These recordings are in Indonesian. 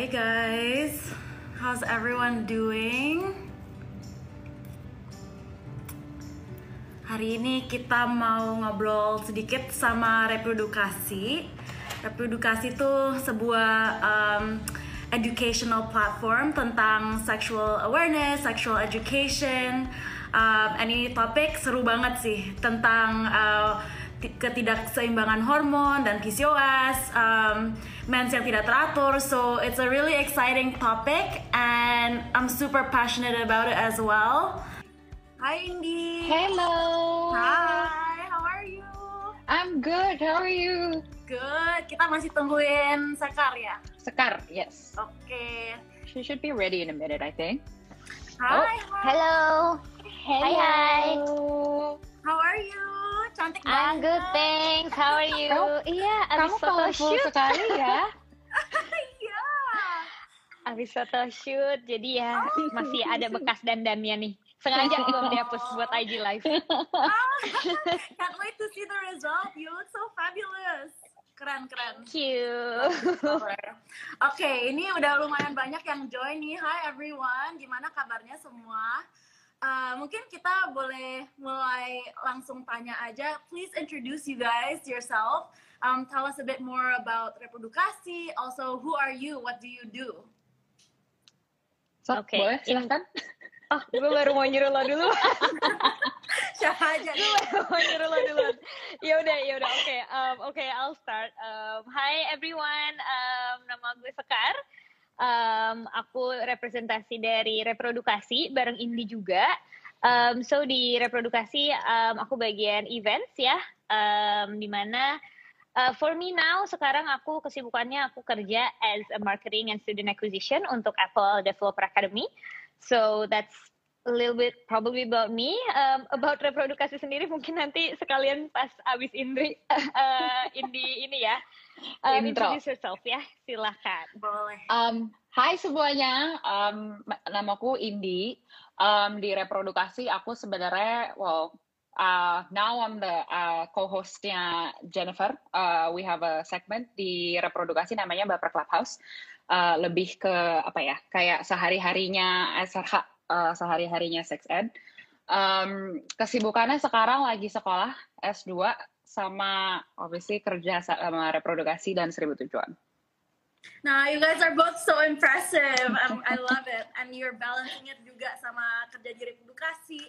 Hi guys, how's everyone doing? Hari ini kita mau ngobrol sedikit sama reprodukasi. Reprodukasi itu sebuah um, educational platform tentang sexual awareness, sexual education. Um, ini topik seru banget sih tentang uh, ketidakseimbangan hormon dan PCOS, um, mens yang tidak teratur. So it's a really exciting topic, and I'm super passionate about it as well. Hi Indi. Hello. Hi, how are you? I'm good. How are you? Good. Kita masih tungguin Sekar ya. Sekar, yes. Oke. Okay. She should be ready in a minute, I think. Hi. Oh, hi. Hello. Hello. Hi, hi. How are you? Cantik I'm banget. good, thanks. How are you? Kamu- Iya, Kamu abis colorful shoot. sekali ya. Iya. Abis foto shoot, jadi ya Oh, masih ada bekas dandannya nih. Sengaja belum dihapus buat IG live. Ah, Can't wait to see the result. You look so fabulous. Keren, keren. Thank you. Oke, ini udah lumayan banyak yang join nih. Hi everyone, gimana kabarnya semua? Uh, mungkin kita boleh mulai langsung tanya aja. Please introduce you guys yourself. Um, tell us a bit more about reprodukasi. Also, who are you? What do you do? So, Oke, boleh silahkan. Oh, gue baru mau nyuruh lo dulu. Siapa aja? nih? mau nyuruh lo dulu. Ya udah, ya udah. Oke, um, oke, I'll start. Um, hi everyone, um, nama gue Sekar. Um, aku representasi dari reprodukasi bareng Indi juga. Um, so di reprodukasi um, aku bagian events ya, um, di mana uh, for me now sekarang aku kesibukannya aku kerja as a marketing and student acquisition untuk Apple Developer Academy. So that's a little bit probably about me. Um, about reprodukasi sendiri mungkin nanti sekalian pas abis Indri uh, Indi ini ya. Um, Intro. introduce yourself ya, silahkan. Boleh. Um, hai semuanya, um, ma- namaku Indi. Um, di reprodukasi aku sebenarnya, well, uh, now I'm the uh, co-hostnya Jennifer. Uh, we have a segment di reprodukasi namanya Baper Clubhouse. Uh, lebih ke apa ya, kayak sehari-harinya SRH, uh, sehari-harinya sex ed. Um, kesibukannya sekarang lagi sekolah S2 sama obviously kerja sama reprodukasi dan seribu tujuan. Nah, you guys are both so impressive. Um, I love it. And you're balancing it juga sama kerja di reprodukasi.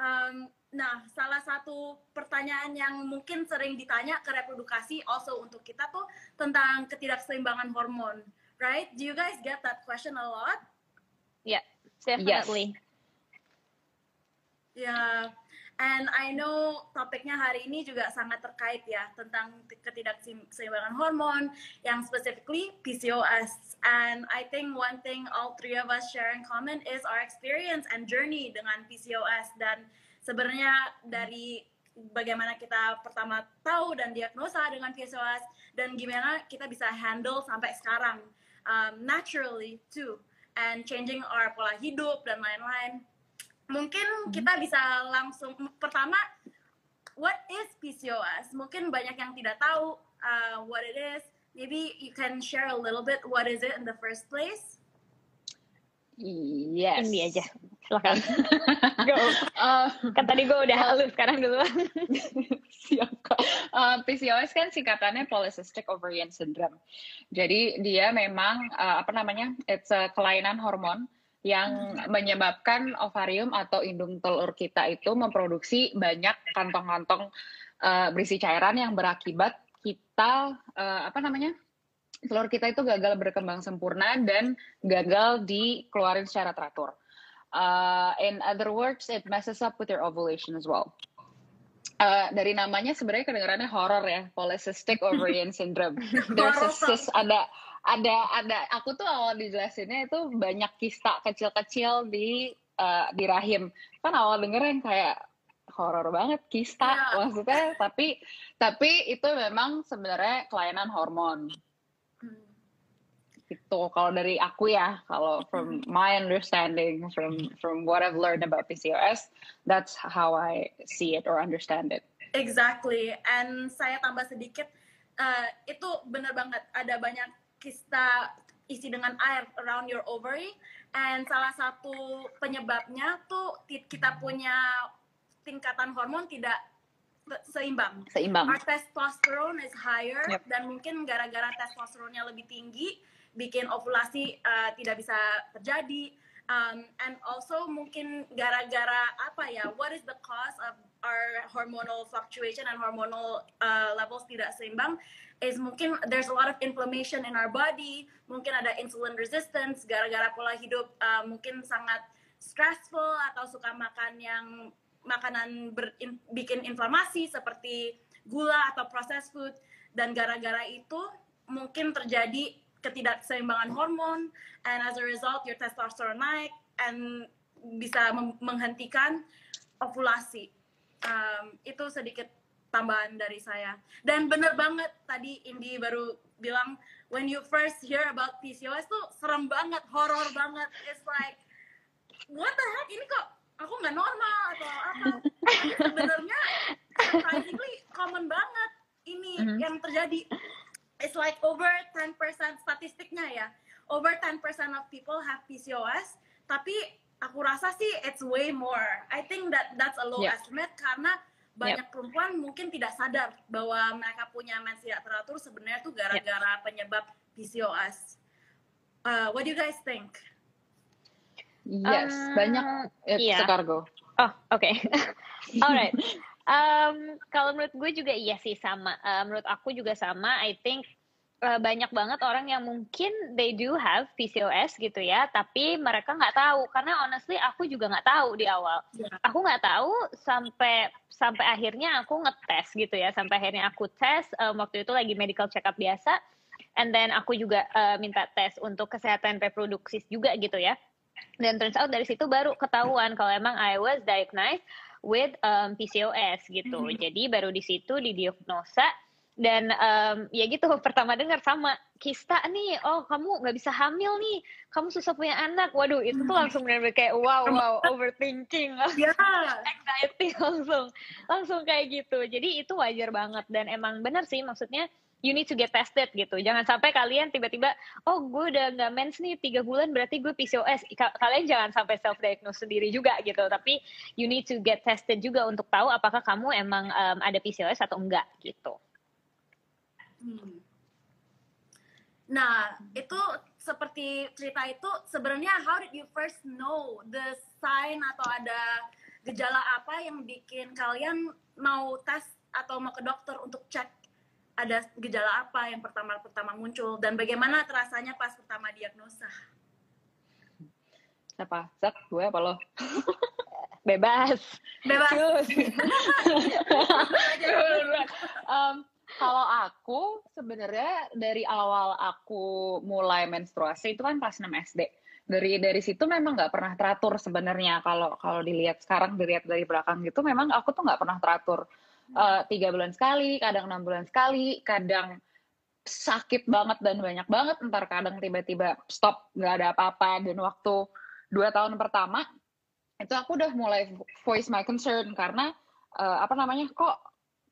Um, nah, salah satu pertanyaan yang mungkin sering ditanya ke reprodukasi also untuk kita tuh tentang ketidakseimbangan hormon. Right? Do you guys get that question a lot? Ya, definitely. Ya, and I know topiknya hari ini juga sangat terkait ya tentang ketidakseimbangan hormon yang specifically PCOS. And I think one thing all three of us share in common is our experience and journey dengan PCOS dan sebenarnya dari bagaimana kita pertama tahu dan diagnosa dengan PCOS dan gimana kita bisa handle sampai sekarang um, naturally too and changing our pola hidup dan lain-lain mungkin kita bisa langsung pertama what is PCOS mungkin banyak yang tidak tahu uh, what it is maybe you can share a little bit what is it in the first place Yes. Indi aja, silahkan. Go. Uh, Kan tadi gue udah halus, sekarang duluan. siap kok. Uh, PCOS kan singkatannya Polycystic Ovarian Syndrome. Jadi dia memang uh, apa namanya? It's a kelainan hormon yang menyebabkan ovarium atau indung telur kita itu memproduksi banyak kantong-kantong uh, berisi cairan yang berakibat kita uh, apa namanya? telur kita itu gagal berkembang sempurna dan gagal dikeluarin secara teratur. Uh, in other words, it messes up with your ovulation as well. Uh, dari namanya sebenarnya kedengarannya horor ya, polycystic ovarian syndrome. There's a cyst, ada ada ada. Aku tuh awal dijelasinnya itu banyak kista kecil-kecil di uh, di rahim. Kan awal dengerin kayak horor banget kista Iya. maksudnya, tapi tapi itu memang sebenarnya kelainan hormon Hmm. gitu kalau dari aku ya kalau from my understanding from from what I've learned about PCOS that's how I see it or understand it Exactly. And saya tambah sedikit, uh, itu benar banget ada banyak kista isi dengan air around your ovary and salah satu penyebabnya tuh kita punya tingkatan hormon tidak seimbang. Seimbang. Our testosterone is higher Yep. dan mungkin gara-gara testosteronnya lebih tinggi bikin ovulasi uh, tidak bisa terjadi. Um, and also mungkin gara-gara apa ya? What is the cause of our hormonal fluctuation and hormonal uh, levels tidak seimbang? Is mungkin there's a lot of inflammation in our body. Mungkin ada insulin resistance gara-gara pola hidup uh, mungkin sangat stressful atau suka makan yang makanan ber, in, bikin inflamasi seperti gula atau processed food dan gara-gara itu mungkin terjadi ketidakseimbangan hormon and as a result your testosterone naik and bisa menghentikan ovulasi um, itu sedikit tambahan dari saya. Dan bener banget tadi Indi baru bilang when you first hear about PCOS tuh serem banget horror banget. It's like what the heck? Ini kok aku nggak normal atau apa? Sebenarnya surprisingly common banget ini mm -hmm. yang terjadi. It's like over 10% statistiknya ya. Over 10% of people have PCOS tapi aku rasa sih it's way more. I think that that's a low yeah. estimate karena banyak yep. perempuan mungkin tidak sadar bahwa mereka punya mens tidak teratur sebenarnya tuh gara-gara yep. penyebab PCOS. Uh, what do you guys think? Yes, um, banyak it's iya. cargo. Oh, oke. Okay. Alright. Um, kalau menurut gue juga iya sih sama. Uh, menurut aku juga sama. I think uh, banyak banget orang yang mungkin they do have PCOS gitu ya, tapi mereka nggak tahu. Karena honestly aku juga nggak tahu di awal. Yeah. Aku nggak tahu sampai sampai akhirnya aku ngetes gitu ya. Sampai akhirnya aku tes um, waktu itu lagi medical check up biasa. And then aku juga uh, minta tes untuk kesehatan reproduksi juga gitu ya dan turns out dari situ baru ketahuan kalau emang I was diagnosed with um, PCOS gitu. Mm -hmm. Jadi baru di situ didiagnosa dan um, ya gitu pertama dengar sama kista nih oh kamu nggak bisa hamil nih kamu susah punya anak waduh itu tuh langsung benar-benar kayak wow wow overthinking yeah. anxiety langsung langsung kayak gitu jadi itu wajar banget dan emang benar sih maksudnya you need to get tested gitu. Jangan sampai kalian tiba-tiba, oh gue udah nggak mens nih tiga bulan berarti gue PCOS. Kalian jangan sampai self diagnose sendiri juga gitu. Tapi you need to get tested juga untuk tahu apakah kamu emang um, ada PCOS atau enggak gitu. Hmm. Nah itu seperti cerita itu sebenarnya how did you first know the sign atau ada gejala apa yang bikin kalian mau tes atau mau ke dokter untuk cek ada gejala apa yang pertama-pertama muncul dan bagaimana terasanya pas pertama diagnosa? Siapa? Zak, gue apa lo? Bebas. Bebas. um, kalau aku sebenarnya dari awal aku mulai menstruasi itu kan kelas 6 SD. Dari dari situ memang nggak pernah teratur sebenarnya. Kalau kalau dilihat sekarang dilihat dari belakang gitu memang aku tuh nggak pernah teratur. Eh, tiga uh, bulan sekali, kadang enam bulan sekali, kadang sakit banget dan banyak banget, ntar kadang tiba-tiba stop nggak ada apa-apa. Dan waktu dua tahun pertama itu aku udah mulai voice my concern karena uh, apa namanya kok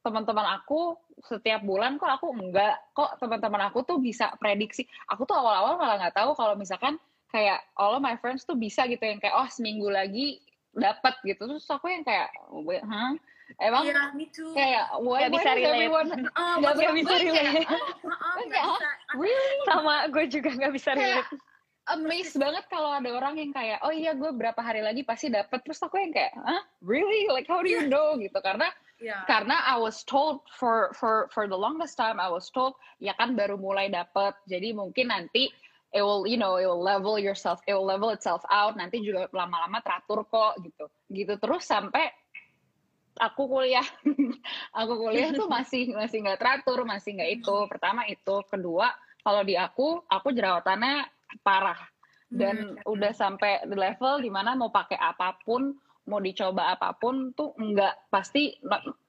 teman-teman aku setiap bulan kok aku enggak kok teman-teman aku tuh bisa prediksi aku tuh awal-awal malah nggak tahu kalau misalkan kayak all of my friends tuh bisa gitu yang kayak oh seminggu lagi dapat gitu terus aku yang kayak huh? Emang yeah, me too. kayak why, gak bisa relate. everyone oh, gak bisa bisa relate? Kayak, really? Sama gue juga gak bisa relate. amazed banget kalau ada orang yang kayak oh iya gue berapa hari lagi pasti dapat terus aku yang kayak huh really like how do you know gitu karena yeah. karena I was told for for for the longest time I was told ya kan baru mulai dapat jadi mungkin nanti it will you know it will level yourself it will level itself out nanti juga lama-lama teratur kok gitu. Gitu terus sampai aku kuliah. Aku kuliah tuh masih masih nggak teratur masih nggak itu. Pertama itu. Kedua kalau di aku aku jerawatannya parah. Dan hmm. udah sampai di level di mana mau pakai apa pun mau dicoba apa pun tuh nggak pasti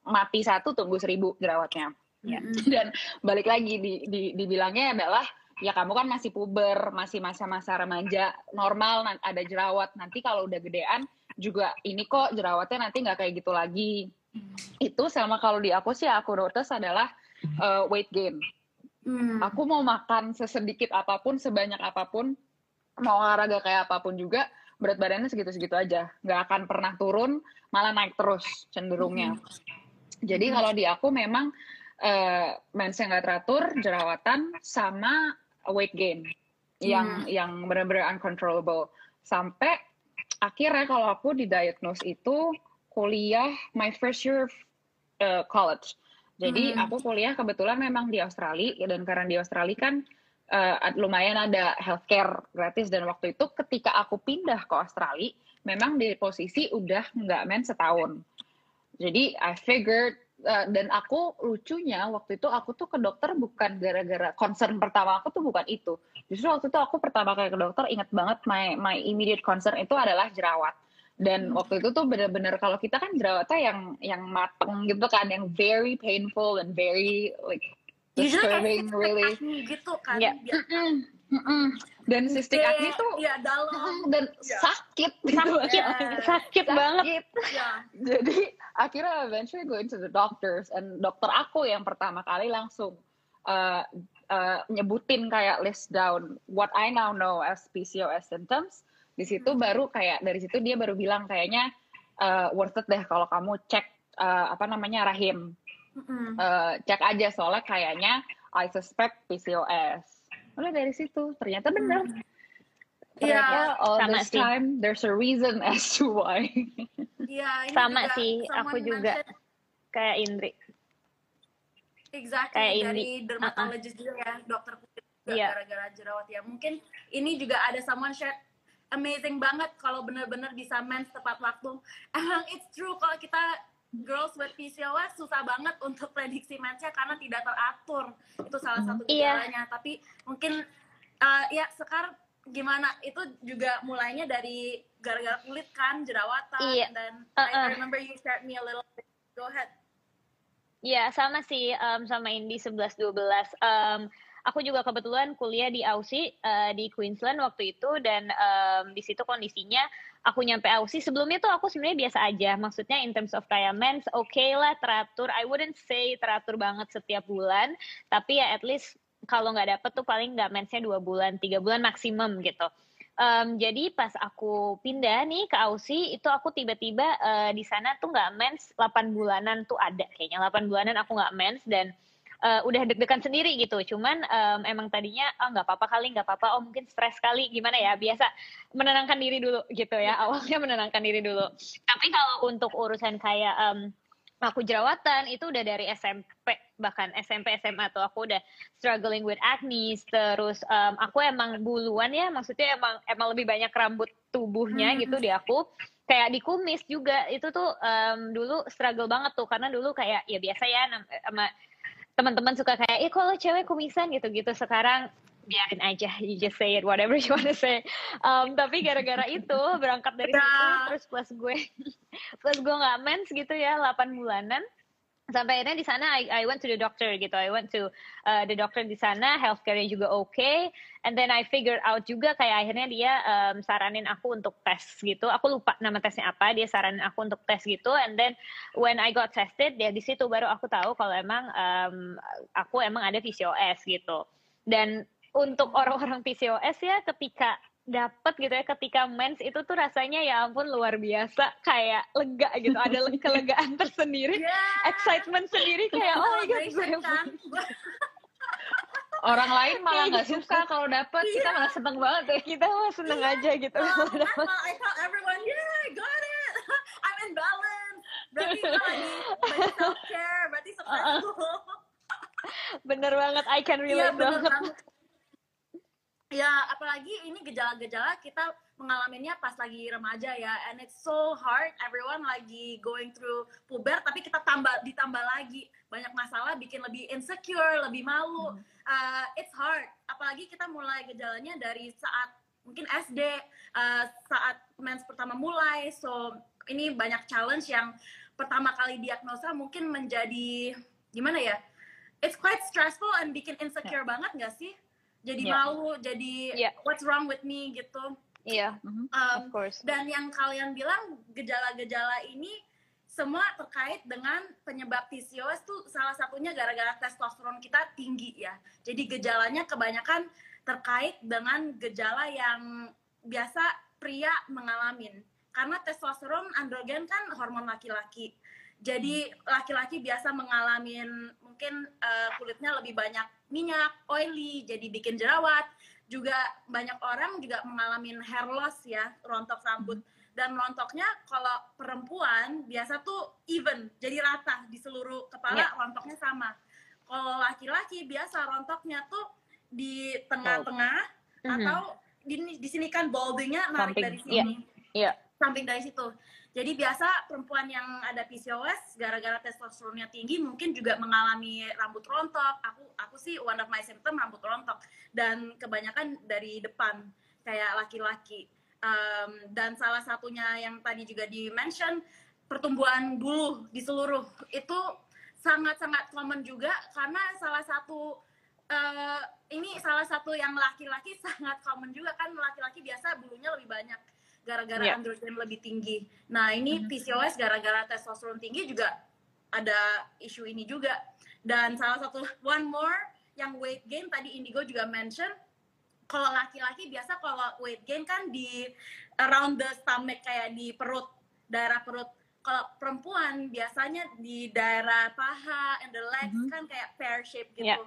mati satu tunggu seribu jerawatnya ya. dan balik lagi di, di dibilangnya adalah ya kamu kan masih puber masih masa-masa remaja normal ada jerawat nanti kalau udah gedean juga ini kok jerawatnya nanti nggak kayak gitu lagi. Hmm. Itu sama kalau di aku sih aku notice adalah uh, weight gain. Hmm. Aku mau makan sesedikit apa pun, sebanyak apa pun, mau olahraga kayak apa pun juga, berat badannya segitu-segitu aja. Nggak akan pernah turun, malah naik terus cenderungnya. Hmm. Jadi hmm. kalau di aku memang uh, mensnya nggak teratur, jerawatan, sama weight gain yang hmm. yang benar-benar uncontrollable. Sampai akhirnya kalau aku didiagnose itu kuliah my first year of uh, college jadi hmm. aku kuliah kebetulan memang di Australia dan karena di Australia kan uh, lumayan ada healthcare gratis dan waktu itu ketika aku pindah ke Australia memang di posisi udah nggak main setahun. Jadi I figured uh, dan aku lucunya waktu itu aku tuh ke dokter bukan gara-gara concern pertama aku tuh bukan itu. Justru waktu itu aku pertama kali ke dokter ingat banget my my immediate concern itu adalah jerawat dan hmm. waktu itu tuh bener-bener kalau kita kan jerawatnya yang yang mateng gitu kan yang very painful and very like disturbing really gitu kan yeah. dan cystic acne tuh ya, dalam dan yeah. sakit gitu. sakit yeah. sakit banget yeah. jadi akhirnya eventually go into the doctors and dokter aku yang pertama kali langsung uh, uh, nyebutin kayak list down what I now know as PCOS symptoms di situ hmm. baru kayak dari situ dia baru bilang kayaknya uh, worth it deh kalau kamu cek uh, apa namanya rahim hmm. uh, cek aja soalnya kayaknya I suspect PCOS mulai dari situ ternyata benar hmm. ternyata yeah, all this sih. time there's a reason as to why yeah, sama juga, sih aku juga mention, kayak Indri exactly kayak dari dermatologist uh -uh. juga ya dokter kulit yeah. gara-gara jerawat ya mungkin ini juga ada someone share amazing banget kalau bener-bener bisa mens tepat waktu. Emang it's true kalau kita girls with PCOS susah banget untuk prediksi mensnya karena tidak teratur. Itu salah satu iya. gejalanya. Yeah. Tapi mungkin uh, ya sekarang gimana itu juga mulainya dari gara-gara kulit kan jerawatan iya. dan uh -uh. I remember you shared me a little bit. Go ahead. Iya, sama sih um, sama Indi 11 12. Um, aku juga kebetulan kuliah di Aussie uh, di Queensland waktu itu dan um, di situ kondisinya aku nyampe Aussie. Sebelumnya tuh aku sebenarnya biasa aja maksudnya in terms of kayak mens oke okay lah teratur. I wouldn't say teratur banget setiap bulan tapi ya at least kalau nggak dapet tuh paling nggak mensnya dua bulan tiga bulan maksimum gitu. Um, jadi pas aku pindah nih ke Aussie itu aku tiba-tiba uh, di sana tuh nggak mens 8 bulanan tuh ada kayaknya. 8 bulanan aku nggak mens dan uh, udah deg-degan sendiri gitu. Cuman um, emang tadinya oh nggak apa-apa kali, nggak apa-apa. Oh mungkin stres kali, gimana ya? Biasa menenangkan diri dulu gitu ya. Iya. Awalnya menenangkan diri dulu. Tapi kalau untuk urusan kayak um, aku jerawatan itu udah dari SMP bahkan SMP SMA tuh aku udah struggling with acne terus um, aku emang buluan ya maksudnya emang emang lebih banyak rambut tubuhnya hmm. gitu di aku kayak di kumis juga itu tuh um, dulu struggle banget tuh karena dulu kayak ya biasa ya sama teman-teman suka kayak, eh kalau cewek kumisan? Gitu-gitu. Sekarang biarin aja, you just say it whatever you wanna say. Um, tapi gara-gara itu berangkat dari situ terus plus gue plus gue nggak mens gitu ya 8 bulanan sampai akhirnya di sana I, I went to the doctor gitu. I went to uh, the doctor di sana healthcare-nya juga oke okay. and then I figured out juga kayak akhirnya dia um, saranin aku untuk tes gitu. Aku lupa nama tesnya apa dia saranin aku untuk tes gitu. And then when I got tested ya di situ baru aku tahu kalau emang um, aku emang ada PCOS gitu. Dan untuk orang-orang PCOS ya ketika dapat gitu ya ketika mens itu tuh rasanya ya ampun luar biasa kayak lega gitu ada kelegaan tersendiri yeah. excitement sendiri kayak oh my god gue kan? orang lain malah nggak gitu. suka kalau dapet yeah. kita malah seneng banget ya kita malah seneng yeah. aja gitu oh, I tell everyone yeah got it I'm in balance berarti lagi self care berarti successful bener banget I can relate yeah, banget ya apalagi ini gejala-gejala kita mengalaminya pas lagi remaja ya and it's so hard. Everyone lagi going through puber tapi kita tambah ditambah lagi. Banyak masalah bikin lebih insecure lebih malu. Hmm. uh, it's hard. Apalagi kita mulai gejalanya dari saat mungkin SD uh, saat mens pertama mulai. So ini banyak challenge yang pertama kali diagnosa mungkin menjadi gimana ya it's quite stressful and bikin insecure yeah. banget gak sih jadi yeah. malu jadi yeah. what's wrong with me gitu iya yeah. um, of course dan yang kalian bilang gejala-gejala ini semua terkait dengan penyebab PCOS tuh salah satunya gara-gara testosteron kita tinggi ya. Jadi gejalanya kebanyakan terkait dengan gejala yang biasa pria mengalami. Karena testosteron androgen kan hormon laki-laki. Jadi laki-laki biasa mengalami mungkin uh, kulitnya lebih banyak minyak, oily, jadi bikin jerawat. Juga banyak orang juga mengalami hair loss ya, rontok rambut dan rontoknya kalau perempuan biasa tuh even jadi rata di seluruh kepala yeah. rontoknya sama kalau laki-laki biasa rontoknya tuh di tengah-tengah oh. atau di, di sini kan baldingnya narik samping. dari sini yeah. Yeah. samping dari situ jadi biasa perempuan yang ada PCOS gara-gara testosteronnya tinggi mungkin juga mengalami rambut rontok. Aku aku sih one of my symptom rambut rontok. Dan kebanyakan dari depan kayak laki-laki. Um, dan salah satunya yang tadi juga di mention pertumbuhan bulu di seluruh. Itu sangat-sangat common juga karena salah satu uh, ini salah satu yang laki-laki sangat common juga kan. Laki-laki biasa bulunya lebih banyak gara-gara yeah. androgen lebih tinggi. Nah ini mm-hmm. PCOS gara-gara testosteron tinggi juga ada isu ini juga. Dan salah satu one more yang weight gain tadi Indigo juga mention kalau laki-laki biasa kalau weight gain kan di around the stomach kayak di perut daerah perut kalau perempuan biasanya di daerah paha and the legs mm -hmm. kan kayak pear shape gitu yeah.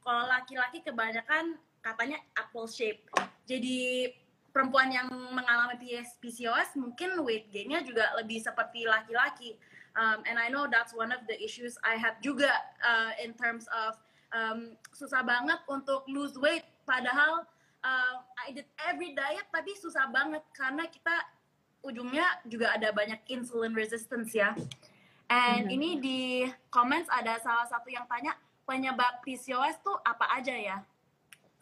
kalau laki-laki kebanyakan katanya apple shape jadi perempuan yang mengalami PCOS mungkin weight gainnya juga lebih seperti laki-laki um, and I know that's one of the issues I have juga uh, in terms of um, susah banget untuk lose weight padahal uh, I did every diet tapi susah banget karena kita ujungnya juga ada banyak insulin resistance ya. And hmm. ini di comments ada salah satu yang tanya penyebab PCOS tuh apa aja ya?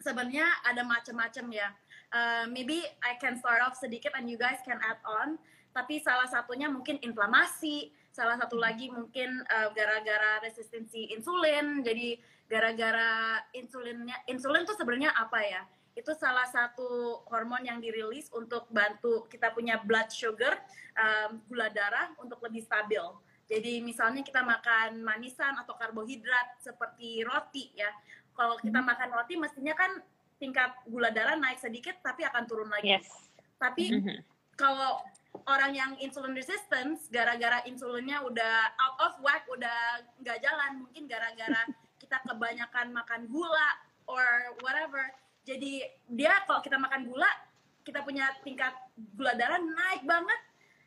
Sebenarnya ada macam-macam ya. Uh, maybe I can start off sedikit and you guys can add on. Tapi salah satunya mungkin inflamasi, salah satu lagi mungkin uh, gara-gara resistensi insulin. Jadi gara-gara insulinnya, insulin tuh sebenarnya apa ya? itu salah satu hormon yang dirilis untuk bantu kita punya blood sugar um, gula darah untuk lebih stabil. Jadi misalnya kita makan manisan atau karbohidrat seperti roti ya. Kalau kita hmm. makan roti mestinya kan tingkat gula darah naik sedikit tapi akan turun lagi. Yes. Tapi mm-hmm. kalau orang yang insulin resistance gara-gara insulinnya udah out of whack udah nggak jalan mungkin gara-gara kita kebanyakan makan gula or whatever jadi dia kalau kita makan gula kita punya tingkat gula darah naik banget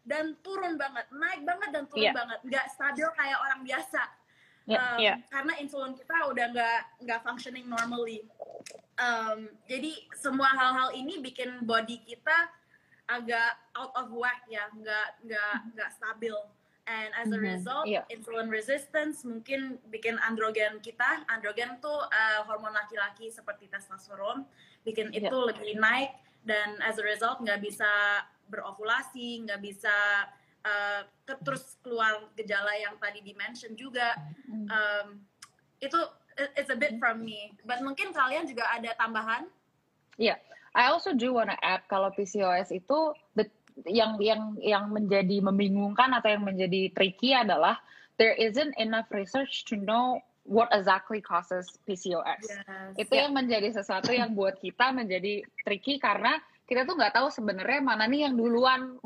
dan turun banget naik banget dan turun yeah. banget nggak stabil kayak orang biasa yeah, um, yeah. karena insulin kita udah nggak nggak functioning normally um, jadi semua hal-hal ini bikin body kita agak out of whack ya nggak nggak nggak stabil and as a mm-hmm. result yeah. insulin resistance mungkin bikin androgen kita androgen tuh uh, hormon laki-laki seperti testosteron bikin yeah. itu lebih naik dan as a result nggak bisa berovulasi nggak bisa uh, terus keluar gejala yang tadi dimention juga um, itu it's a bit from me but mungkin kalian juga ada tambahan Iya, yeah. I also do wanna add kalau PCOS itu yang yang yang menjadi membingungkan atau yang menjadi tricky adalah there isn't enough research to know what exactly causes PCOS. Yes. Itu yeah. yang menjadi sesuatu yang buat kita menjadi tricky karena kita tuh nggak tahu sebenarnya mana nih yang duluan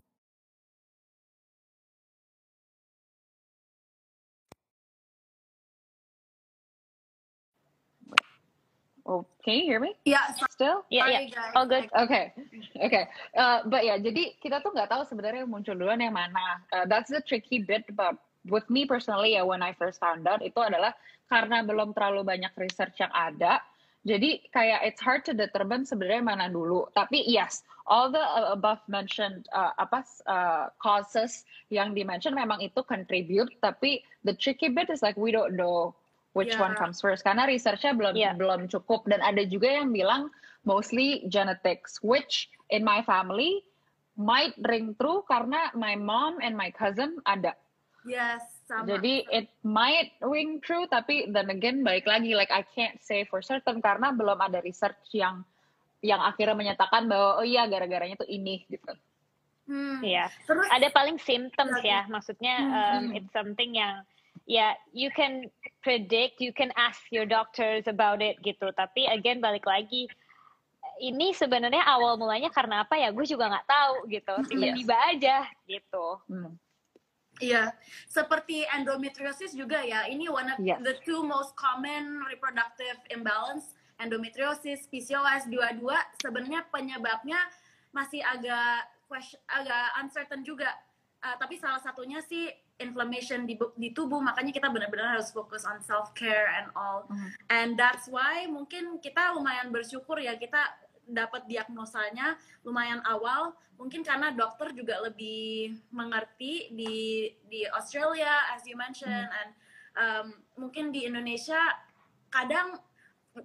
Oh, can you hear me? Yeah. Still? Yeah, yeah. Guys. All good. Okay, okay. Uh, but ya, yeah, jadi kita tuh nggak tahu sebenarnya muncul duluan yang mana. Uh, that's the tricky bit about with me personally ya when I first found out itu adalah karena belum terlalu banyak research yang ada. Jadi kayak it's hard to determine sebenarnya mana dulu. Tapi yes, all the above mentioned uh, apa uh, causes yang dimention memang itu contribute. Tapi the tricky bit is like we don't know which yeah. one comes first karena researchnya belum yeah. belum cukup dan ada juga yang bilang mostly genetics which in my family might ring true karena my mom and my cousin ada yes sama. jadi it might ring true tapi then again baik lagi like I can't say for certain karena belum ada research yang yang akhirnya menyatakan bahwa oh iya gara-garanya tuh ini gitu Hmm. Iya. Terus ada paling symptoms ya, maksudnya um, hmm. it's something yang ya yeah, you can predict, you can ask your doctors about it gitu. Tapi again balik lagi ini sebenarnya awal mulanya karena apa ya? Gue juga nggak tahu gitu. Tiba-tiba yes. aja gitu. Hmm. Iya, seperti endometriosis juga ya. Ini one of yes. the two most common reproductive imbalance, endometriosis, PCOS, dua-dua sebenarnya penyebabnya masih agak question, agak uncertain juga. Uh, tapi salah satunya sih inflammation di, di tubuh, makanya kita benar-benar harus fokus on self care and all. Mm. And that's why mungkin kita lumayan bersyukur ya kita dapat diagnosanya lumayan awal mungkin karena dokter juga lebih mengerti di di Australia as you mentioned hmm. and um, mungkin di Indonesia kadang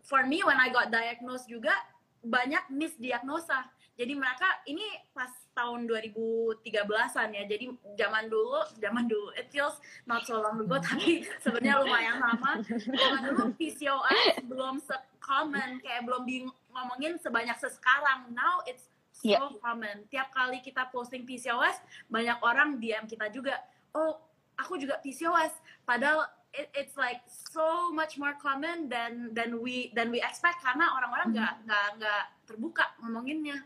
for me when I got diagnosed juga banyak misdiagnosa jadi mereka ini pas tahun 2013-an ya. Jadi zaman dulu zaman dulu it feels not so long ago tapi sebenarnya lumayan lama. Zaman dulu PCOS belum se common kayak belum di ngomongin sebanyak sekarang. Now it's so yeah. common. Tiap kali kita posting PCOS banyak orang DM kita juga oh aku juga PCOS padahal it, it's like so much more common than than we than we expect karena orang-orang nggak -orang nggak nggak terbuka ngomonginnya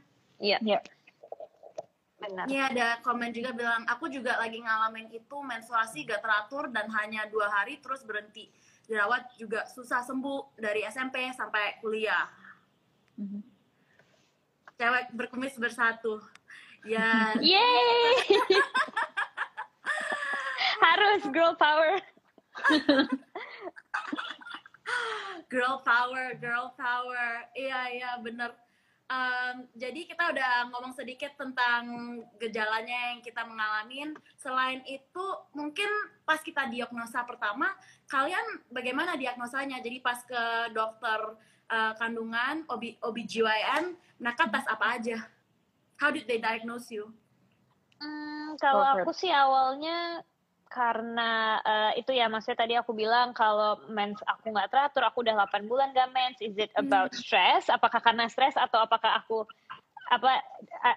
iya yeah. yeah. Benar. Ini ada komen juga bilang, aku juga lagi ngalamin itu menstruasi gak teratur dan hanya dua hari terus berhenti. Jerawat juga susah sembuh dari SMP sampai kuliah. Mm-hmm. Cewek berkumis bersatu. Ya. Yeay. Harus girl power. girl power, girl power. Iya, iya, bener. Um, jadi kita udah ngomong sedikit tentang gejalanya yang kita mengalami. Selain itu, mungkin pas kita diagnosa pertama, kalian bagaimana diagnosanya? Jadi pas ke dokter uh, kandungan OB, OBGYN mereka tes apa aja how did they diagnose you hmm, kalau aku sih awalnya karena uh, itu ya maksudnya tadi aku bilang kalau mens aku nggak teratur aku udah 8 bulan gak mens is it about hmm. stress apakah karena stress atau apakah aku apa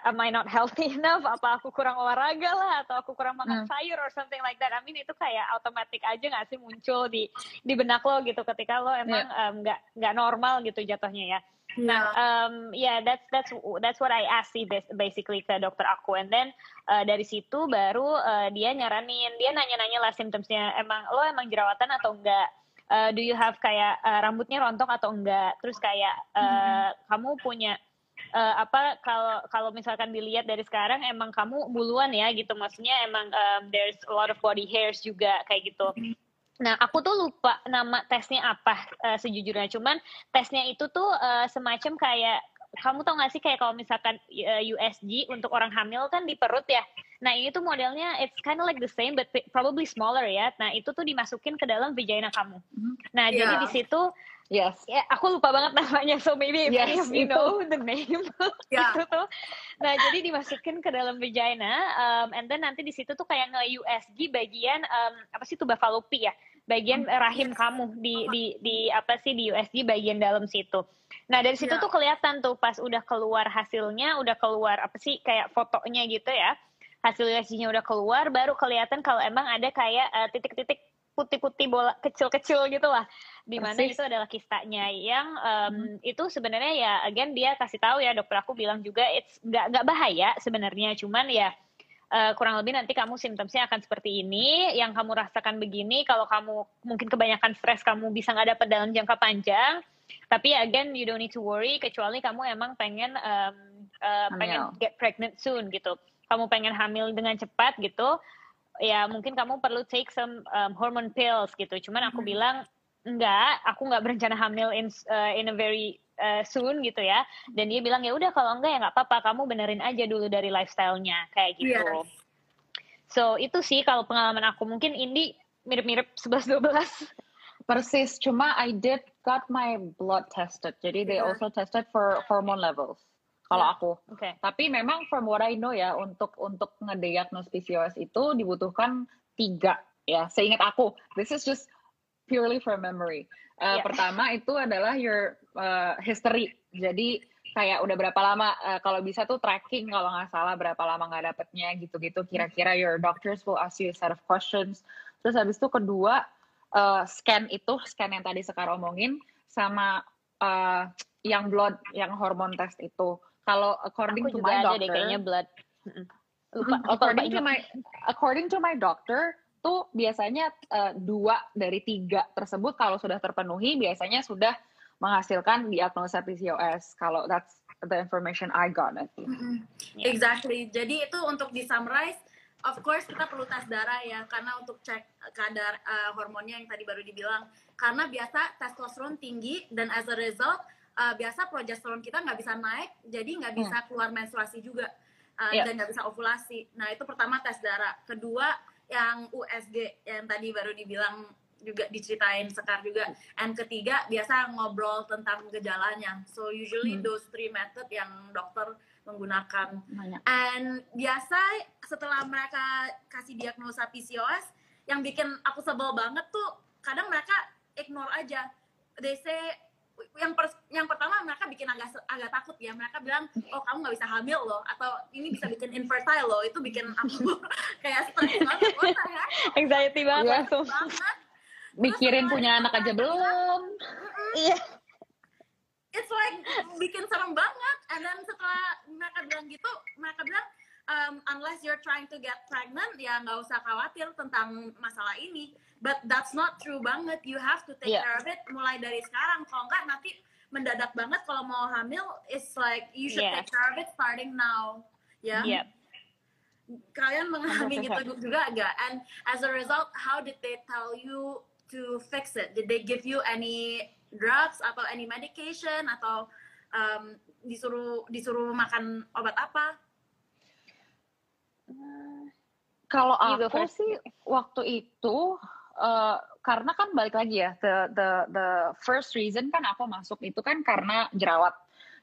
am I not healthy enough apa aku kurang olahraga lah atau aku kurang makan hmm. sayur or something like that I mean itu kayak otomatis aja nggak sih muncul di di benak lo gitu ketika lo emang nggak yeah. um, nggak normal gitu jatuhnya ya. Nah, um, yeah, that's that's that's what I asked sih basically ke dokter aku, and then uh, dari situ baru uh, dia nyaranin, dia nanya-nanya lah symptomsnya, emang lo emang jerawatan atau enggak? Uh, do you have kayak uh, rambutnya rontok atau enggak? Terus kayak uh, mm-hmm. kamu punya uh, apa kalau kalau misalkan dilihat dari sekarang emang kamu buluan ya gitu. Maksudnya emang um, there's a lot of body hairs juga kayak gitu Nah, aku tuh lupa nama tesnya apa uh, sejujurnya. Cuman tesnya itu tuh uh, semacam kayak kamu tau gak sih kayak kalau misalkan uh, USG untuk orang hamil kan di perut ya. Nah, ini tuh modelnya it's kind of like the same but probably smaller ya. Nah, itu tuh dimasukin ke dalam vagina kamu. Mm-hmm. Nah, yeah. jadi di situ Yes. Ya, aku lupa banget namanya. So maybe if, yes, you know the name yeah. itu tuh. Nah, jadi dimasukin ke dalam vagina, um, and then nanti di situ tuh kayak nge-USG bagian um, apa sih tuba fallopi ya, bagian hmm. rahim kamu di di di apa sih di USG bagian dalam situ. Nah dari situ yeah. tuh kelihatan tuh pas udah keluar hasilnya, udah keluar apa sih kayak fotonya gitu ya, hasil USG-nya udah keluar, baru kelihatan kalau emang ada kayak uh, titik-titik putih-putih bola kecil-kecil gitu lah. Di mana itu adalah kistanya yang um, hmm. itu sebenarnya ya again dia kasih tahu ya dokter aku bilang juga it's nggak nggak bahaya sebenarnya. Cuman ya uh, kurang lebih nanti kamu simptomnya akan seperti ini. Yang kamu rasakan begini kalau kamu mungkin kebanyakan stres kamu bisa nggak dapat dalam jangka panjang. Tapi ya again you don't need to worry kecuali kamu emang pengen um, uh, pengen get pregnant soon gitu. Kamu pengen hamil dengan cepat gitu ya mungkin kamu perlu take some um, hormone pills gitu. Cuman aku hmm. bilang enggak, aku nggak berencana hamil in uh, in a very uh, soon gitu ya. Dan dia bilang ya udah kalau enggak ya nggak apa-apa, kamu benerin aja dulu dari lifestyle-nya kayak gitu. Yes. So itu sih kalau pengalaman aku mungkin ini mirip-mirip 11 12. Persis, cuma I did got my blood tested. Jadi they yeah. also tested for hormone levels kalau yeah. aku. Okay. Tapi memang from what I know ya untuk untuk ngediagnos PCOS itu dibutuhkan tiga ya. Seingat aku, this is just purely from memory. Uh, yeah. Pertama itu adalah your uh, history. Jadi kayak udah berapa lama uh, kalau bisa tuh tracking kalau nggak salah berapa lama nggak dapetnya gitu-gitu kira-kira your doctors will ask you a set of questions terus habis itu kedua uh, scan itu scan yang tadi sekarang omongin sama uh, yang blood yang hormon test itu kalau according Aku to juga my ada doctor deh kayaknya blood lupa, according to my according to my doctor tuh biasanya uh, dua dari tiga tersebut kalau sudah terpenuhi biasanya sudah menghasilkan diagnosa PCOS. Kalau that's the information I got. Mm -hmm. yeah. Exactly. Jadi itu untuk di summarize, of course kita perlu tes darah ya, karena untuk cek kadar uh, hormonnya yang tadi baru dibilang. Karena biasa testosteron tinggi dan as a result uh, biasa progesteron kita nggak bisa naik, jadi nggak bisa hmm. keluar menstruasi juga uh, yeah. dan nggak bisa ovulasi. Nah itu pertama tes darah. Kedua yang USG yang tadi baru dibilang juga diceritain Sekar juga. And ketiga biasa ngobrol tentang gejalanya. So usually hmm. those three method yang dokter menggunakan. Banyak. And biasa setelah mereka kasih diagnosa PCOS, yang bikin aku sebel banget tuh kadang mereka ignore aja. They say yang per, yang pertama mereka bikin agak agak takut ya. Mereka bilang oh kamu nggak bisa hamil loh atau ini bisa bikin infertile loh. Itu bikin aku kayak stres banget. Ya anxiety banget langsung. banget. mikirin punya anak aja belum. Iya. It's like bikin serem banget. And then setelah mereka bilang gitu mereka bilang um, unless you're trying to get pregnant ya nggak usah khawatir tentang masalah ini but that's not true banget you have to take yeah. care of it mulai dari sekarang kalau nggak nanti mendadak banget kalau mau hamil it's like you should yeah. take care of it starting now ya yeah? yeah. kalian mengalami gitu juga agak and as a result how did they tell you to fix it did they give you any drugs atau any medication atau um, disuruh disuruh makan obat apa kalau aku sih waktu itu uh, karena kan balik lagi ya the the the first reason kan aku masuk itu kan karena jerawat.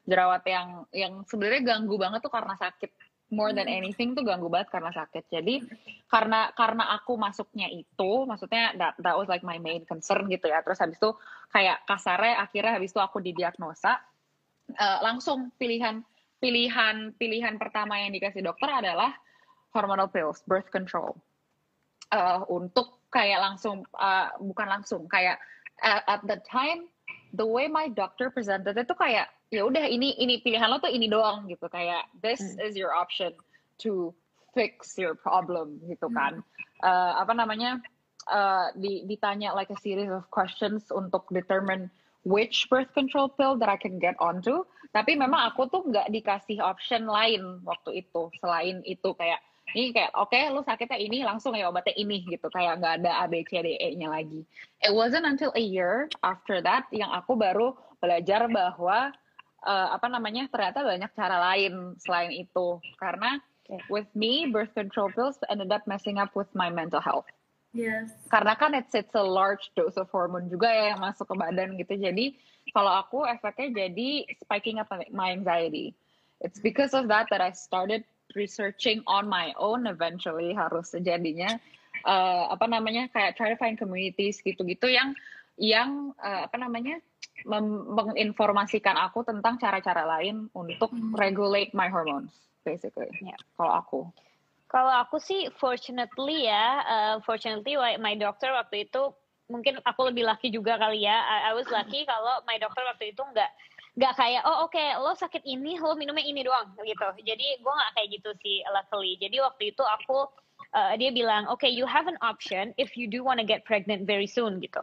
Jerawat yang yang sebenarnya ganggu banget tuh karena sakit. More than hmm. anything tuh ganggu banget karena sakit. Jadi karena karena aku masuknya itu maksudnya that, that was like my main concern gitu ya. Terus habis itu kayak kasarnya akhirnya habis itu aku didiagnosa uh, langsung pilihan pilihan pilihan pertama yang dikasih dokter adalah hormonal pills birth control uh, untuk kayak langsung uh, bukan langsung kayak at, at the time the way my doctor presented itu kayak ya udah ini ini pilihan lo tuh ini doang gitu kayak this hmm. is your option to fix your problem gitu hmm. kan hmm. uh, apa namanya uh, di, ditanya like a series of questions untuk determine which birth control pill that I can get onto tapi memang aku tuh nggak dikasih option lain waktu itu selain itu kayak ini kayak oke okay, lu sakitnya ini langsung ya obatnya ini gitu kayak nggak ada A B C D E nya lagi it wasn't until a year after that yang aku baru belajar bahwa uh, apa namanya ternyata banyak cara lain selain itu karena with me birth control pills ended up messing up with my mental health Yes. Karena kan it's it's a large dose of hormone juga ya yang masuk ke badan gitu. Jadi kalau aku efeknya jadi spiking up my anxiety. It's because of that that I started researching on my own eventually harus sejadinya uh, apa namanya kayak try to find communities gitu-gitu yang yang uh, apa namanya menginformasikan aku tentang cara-cara lain untuk hmm. regulate my hormones basically. Yeah. Kalau aku. Kalau aku sih fortunately ya, uh, fortunately my doctor waktu itu mungkin aku lebih lucky juga kali ya. I, I was lucky kalau my doctor waktu itu nggak nggak kayak oh oke okay, lo sakit ini lo minumnya ini doang gitu. Jadi gue nggak kayak gitu sih luckily. Jadi waktu itu aku uh, dia bilang oke okay, you have an option if you do wanna get pregnant very soon gitu.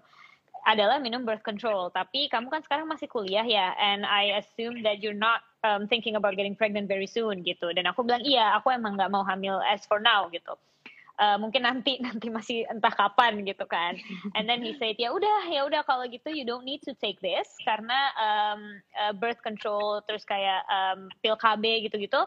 Adalah minum birth control. Tapi kamu kan sekarang masih kuliah ya and I assume that you're not um, thinking about getting pregnant very soon gitu. Dan aku bilang iya aku emang nggak mau hamil as for now gitu uh, mungkin nanti nanti masih entah kapan gitu kan and then he said ya udah ya udah kalau gitu you don't need to take this karena um, uh, birth control terus kayak um, pil KB gitu-gitu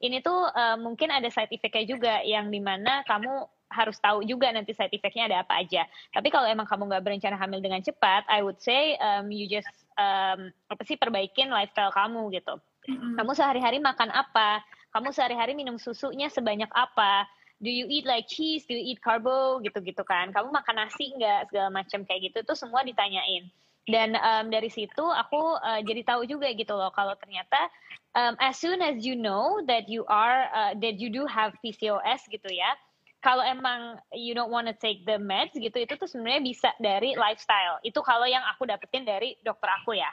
ini tuh uh, mungkin ada side effectnya juga yang di mana kamu harus tahu juga nanti side effectnya ada apa aja. Tapi kalau emang kamu nggak berencana hamil dengan cepat, I would say um, you just um, apa sih perbaikin lifestyle kamu gitu. Kamu sehari-hari makan apa? Kamu sehari-hari minum susunya sebanyak apa? Do you eat like cheese, do you eat carbo? Gitu-gitu kan. Kamu makan nasi nggak? Segala macam kayak gitu. Itu semua ditanyain. dan um, dari situ aku uh, jadi tahu juga gitu loh kalau ternyata um, as soon as you know that you are uh, that you do have PCOS gitu ya kalau emang you don't want to take the meds gitu itu tuh sebenarnya bisa dari lifestyle. Itu kalau yang aku dapetin dari dokter aku ya.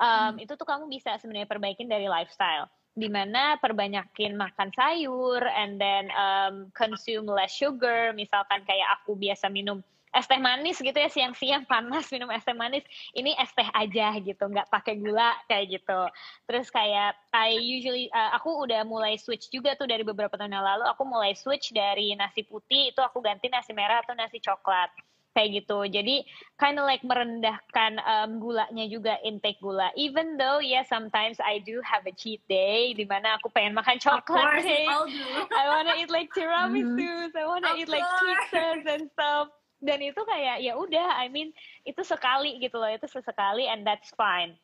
Um, hmm. itu tuh kamu bisa sebenarnya perbaikin dari lifestyle di mana perbanyakin makan sayur and then um, consume less sugar. Misalkan kayak aku biasa minum es teh manis gitu ya siang-siang panas minum es teh manis ini es teh aja gitu nggak pakai gula kayak gitu. Terus kayak I usually uh, aku udah mulai switch juga tuh dari beberapa tahun yang lalu aku mulai switch dari nasi putih itu aku ganti nasi merah atau nasi coklat kayak gitu. Jadi kind of like merendahkan um, gulanya juga intake gula. Even though yeah sometimes I do have a cheat day di mana aku pengen makan coklat cake I wanna eat like tiramisu mm. I wanna of eat like pizzas and stuff. Dan itu kayak ya udah I mean itu sekali gitu loh itu sesekali and that's fine.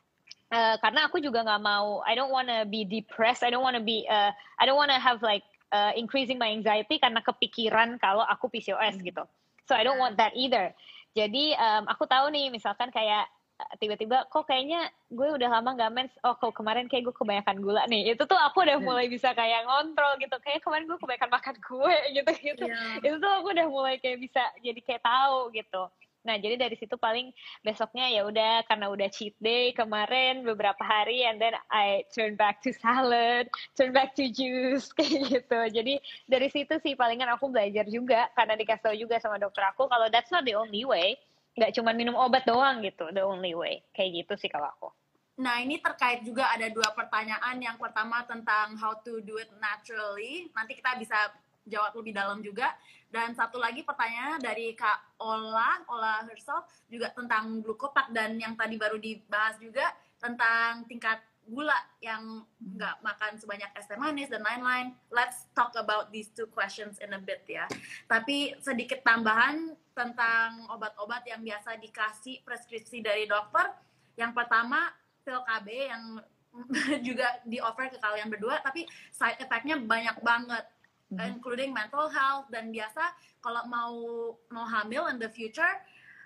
Uh, karena aku juga nggak mau I don't wanna be depressed I don't wanna be uh, I don't wanna have like uh, increasing my anxiety karena kepikiran kalau aku PCOS hmm. gitu so I don't want that either. Jadi um, aku tahu nih misalkan kayak tiba-tiba kok kayaknya gue udah lama gak mens oh kok kemarin kayak gue kebanyakan gula nih. Itu tuh aku udah hmm. mulai bisa kayak ngontrol gitu. Kayak kemarin gue kebanyakan makan kue gitu gitu yeah. itu tuh aku udah mulai kayak bisa jadi kayak tahu gitu nah jadi dari situ paling besoknya ya udah karena udah cheat day kemarin beberapa hari and then I turn back to salad turn back to juice kayak gitu jadi dari situ sih palingan aku belajar juga karena dikasih tahu juga sama dokter aku kalau that's not the only way nggak cuma minum obat doang gitu the only way kayak gitu sih kalau aku Nah, ini terkait juga ada dua pertanyaan. Yang pertama tentang how to do it naturally. Nanti kita bisa jawab lebih dalam juga. Dan satu lagi pertanyaan dari Kak Ola, Ola herself, juga tentang glukopak. Dan yang tadi baru dibahas juga tentang tingkat gula yang nggak makan sebanyak es teh manis dan lain-lain. Let's talk about these two questions in a bit ya. Tapi sedikit tambahan tentang obat-obat yang biasa dikasih preskripsi dari dokter. Yang pertama pil KB yang juga di offer ke kalian berdua, tapi side effectnya banyak banget. Including mental health dan biasa kalau mau mau hamil in the future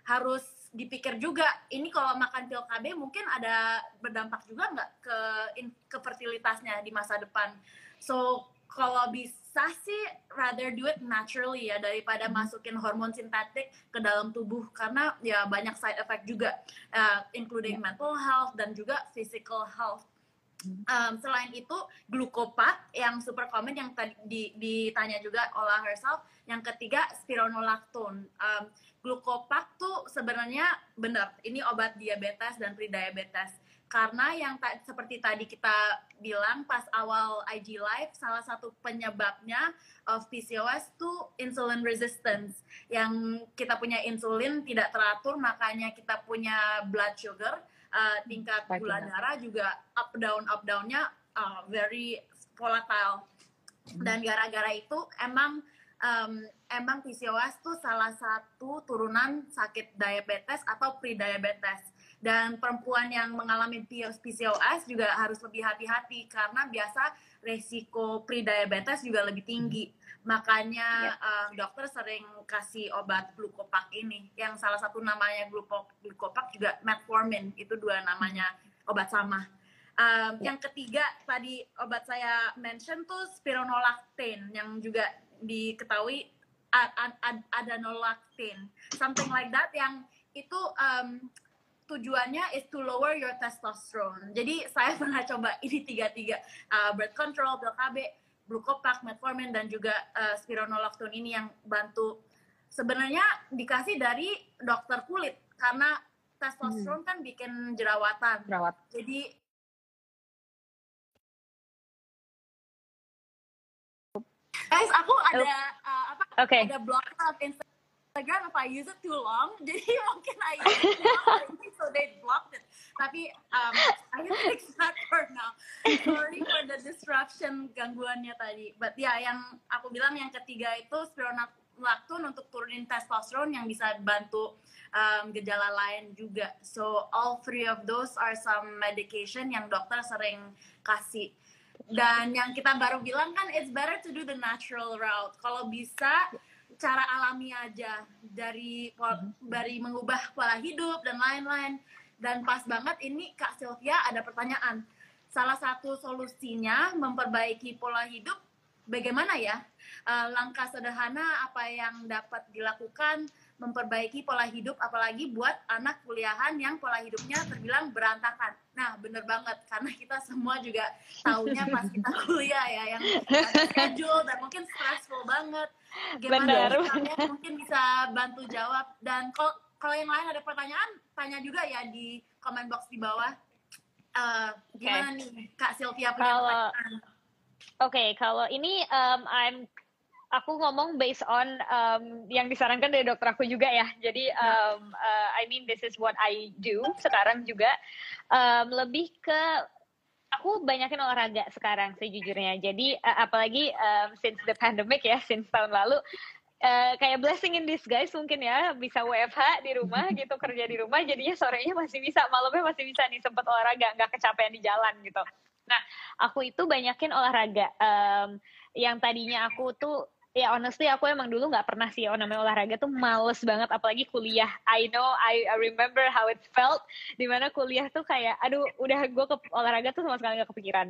harus dipikir juga ini kalau makan pil KB mungkin ada berdampak juga nggak ke in, ke fertilitasnya di masa depan. So kalau bisa sih rather do it naturally ya daripada hmm. masukin hormon sintetik ke dalam tubuh karena ya banyak side effect juga uh, including yeah. mental health dan juga physical health. Um, selain itu glukopat yang super common yang tadi ditanya juga oleh herself. Yang ketiga spironolactone. Um, glukopak tuh sebenarnya benar ini obat diabetes dan prediabetes karena yang ta seperti tadi kita bilang pas awal IG live salah satu penyebabnya of PCOS tuh insulin resistance yang kita punya insulin tidak teratur makanya kita punya blood sugar uh, tingkat gula darah juga up down up downnya uh, very volatile dan gara-gara itu emang um, emang PCOS tuh salah satu turunan sakit diabetes atau pre-diabetes. Dan perempuan yang mengalami PCOS juga harus lebih hati-hati karena biasa resiko pre-diabetes juga lebih tinggi. Makanya ya. uh, dokter sering kasih obat glukopak ini. Yang salah satu namanya glukopak juga metformin. Itu dua namanya obat sama. Um, ya. Yang ketiga tadi obat saya mention tuh spironolactane yang juga diketahui ad, ad, adenolactin something like that yang itu um, tujuannya is to lower your testosterone. Jadi saya pernah coba ini tiga-tiga uh, birth control, pil KB, glucopak, metformin dan juga uh, spironolactone ini yang bantu sebenarnya dikasih dari dokter kulit karena testosteron hmm. kan bikin jerawatan. Jerawat. Jadi guys aku ada uh, apa okay. ada block up Instagram if I use it too long jadi mungkin I use it so they blocked it. Tapi um, I can fix that for now. Sorry for the disruption gangguannya tadi. But ya yeah, yang aku bilang yang ketiga itu spironolactone untuk turunin testosteron yang bisa bantu um, gejala lain juga. So all three of those are some medication yang dokter sering kasih. Dan yang kita baru bilang kan it's better to do the natural route. Kalau bisa cara alami aja dari dari mengubah pola hidup dan lain-lain. dan pas banget ini Kak Sylvia ada pertanyaan. Salah satu solusinya memperbaiki pola hidup bagaimana ya? Uh, langkah sederhana apa yang dapat dilakukan memperbaiki pola hidup apalagi buat anak kuliahan yang pola hidupnya terbilang berantakan. Nah, bener banget karena kita semua juga tahunya pas kita kuliah ya yang schedule dan mungkin stressful banget. Gimana kalian mungkin bisa bantu jawab dan kalau kalau yang lain ada pertanyaan tanya juga ya di comment box di bawah. Uh, gimana okay. nih Kak Sylvia punya kalau, pertanyaan? Oke, okay, kalau ini um, I'm aku ngomong based on um, yang disarankan dari dokter aku juga ya. Jadi um, uh, I mean this is what I do sekarang juga. Um, lebih ke aku banyakin olahraga sekarang sejujurnya. Jadi uh, apalagi um, since the pandemic ya, since tahun lalu Uh, kayak blessing in disguise mungkin ya bisa WFH di rumah gitu kerja di rumah jadinya sorenya masih bisa malamnya masih bisa nih sempat olahraga nggak kecapean di jalan gitu. Nah aku itu banyakin olahraga um, yang tadinya aku tuh ya honestly aku emang dulu nggak pernah sih oh namanya olahraga tuh males banget apalagi kuliah. I know I, I remember how it felt di mana kuliah tuh kayak aduh udah gue ke olahraga tuh sama sekali nggak kepikiran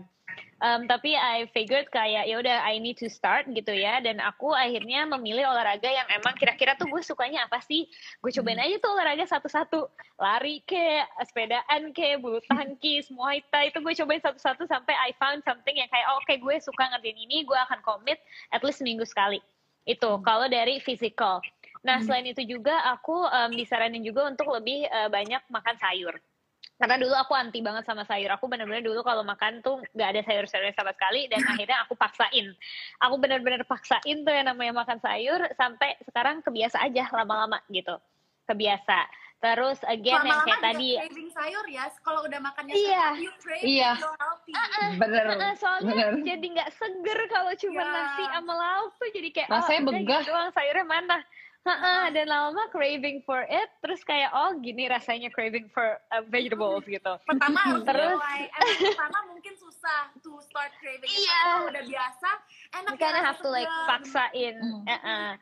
um, tapi I figured kayak ya udah I need to start gitu ya dan aku akhirnya memilih olahraga yang emang kira-kira tuh gue sukanya apa sih gue cobain aja tuh olahraga satu-satu lari ke sepedaan ke bulu tangkis muay thai itu gue cobain satu-satu sampai I found something yang kayak oh, oke okay, gue suka ngerjain ini gue akan commit at least seminggu sekali itu hmm. kalau dari physical. Nah, hmm. selain itu juga aku um, disaranin juga untuk lebih uh, banyak makan sayur. Karena dulu aku anti banget sama sayur. Aku benar-benar dulu kalau makan tuh nggak ada sayur-sayur sama sekali dan akhirnya aku paksain. Aku benar-benar paksain tuh yang namanya makan sayur sampai sekarang kebiasa aja lama-lama gitu. Kebiasa. Terus again Lama -lama yang kayak tadi craving sayur ya. Kalau udah makannya iya. you crave iya. healthy. Uh -uh. Bener. Uh -uh, soalnya Bener. jadi nggak seger kalau cuma yeah. nasi sama lauk tuh jadi kayak rasanya oh, begah. Gitu doang sayurnya mana? Uh-uh, dan lama craving for it, terus kayak oh gini rasanya craving for uh, vegetables gitu. Pertama harus terus, mulai, pertama mungkin susah to start craving. Iya. Kalau udah biasa, enak. Karena ya, have to like paksain. Uh-uh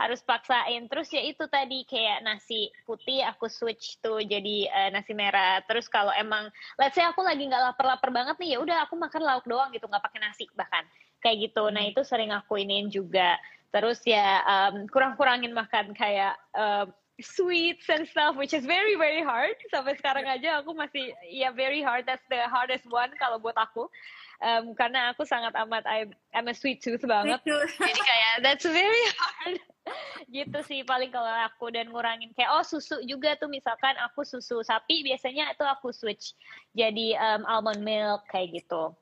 harus paksain terus ya itu tadi kayak nasi putih aku switch tuh jadi uh, nasi merah terus kalau emang let's say aku lagi nggak lapar-lapar banget nih ya udah aku makan lauk doang gitu nggak pakai nasi bahkan kayak gitu nah hmm. itu sering aku iniin juga terus ya um, kurang-kurangin makan kayak um, sweets and stuff which is very very hard. Sampai sekarang aja aku masih ya yeah, very hard. That's the hardest one kalau buat aku. Um, karena aku sangat amat I'm, I'm a sweet tooth banget. Jadi kayak that's very hard. Gitu sih paling kalau aku dan ngurangin. Kayak oh susu juga tuh. Misalkan aku susu sapi biasanya itu aku switch jadi um, almond milk kayak gitu.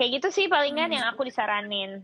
Kayak gitu sih palingan hmm. yang aku disaranin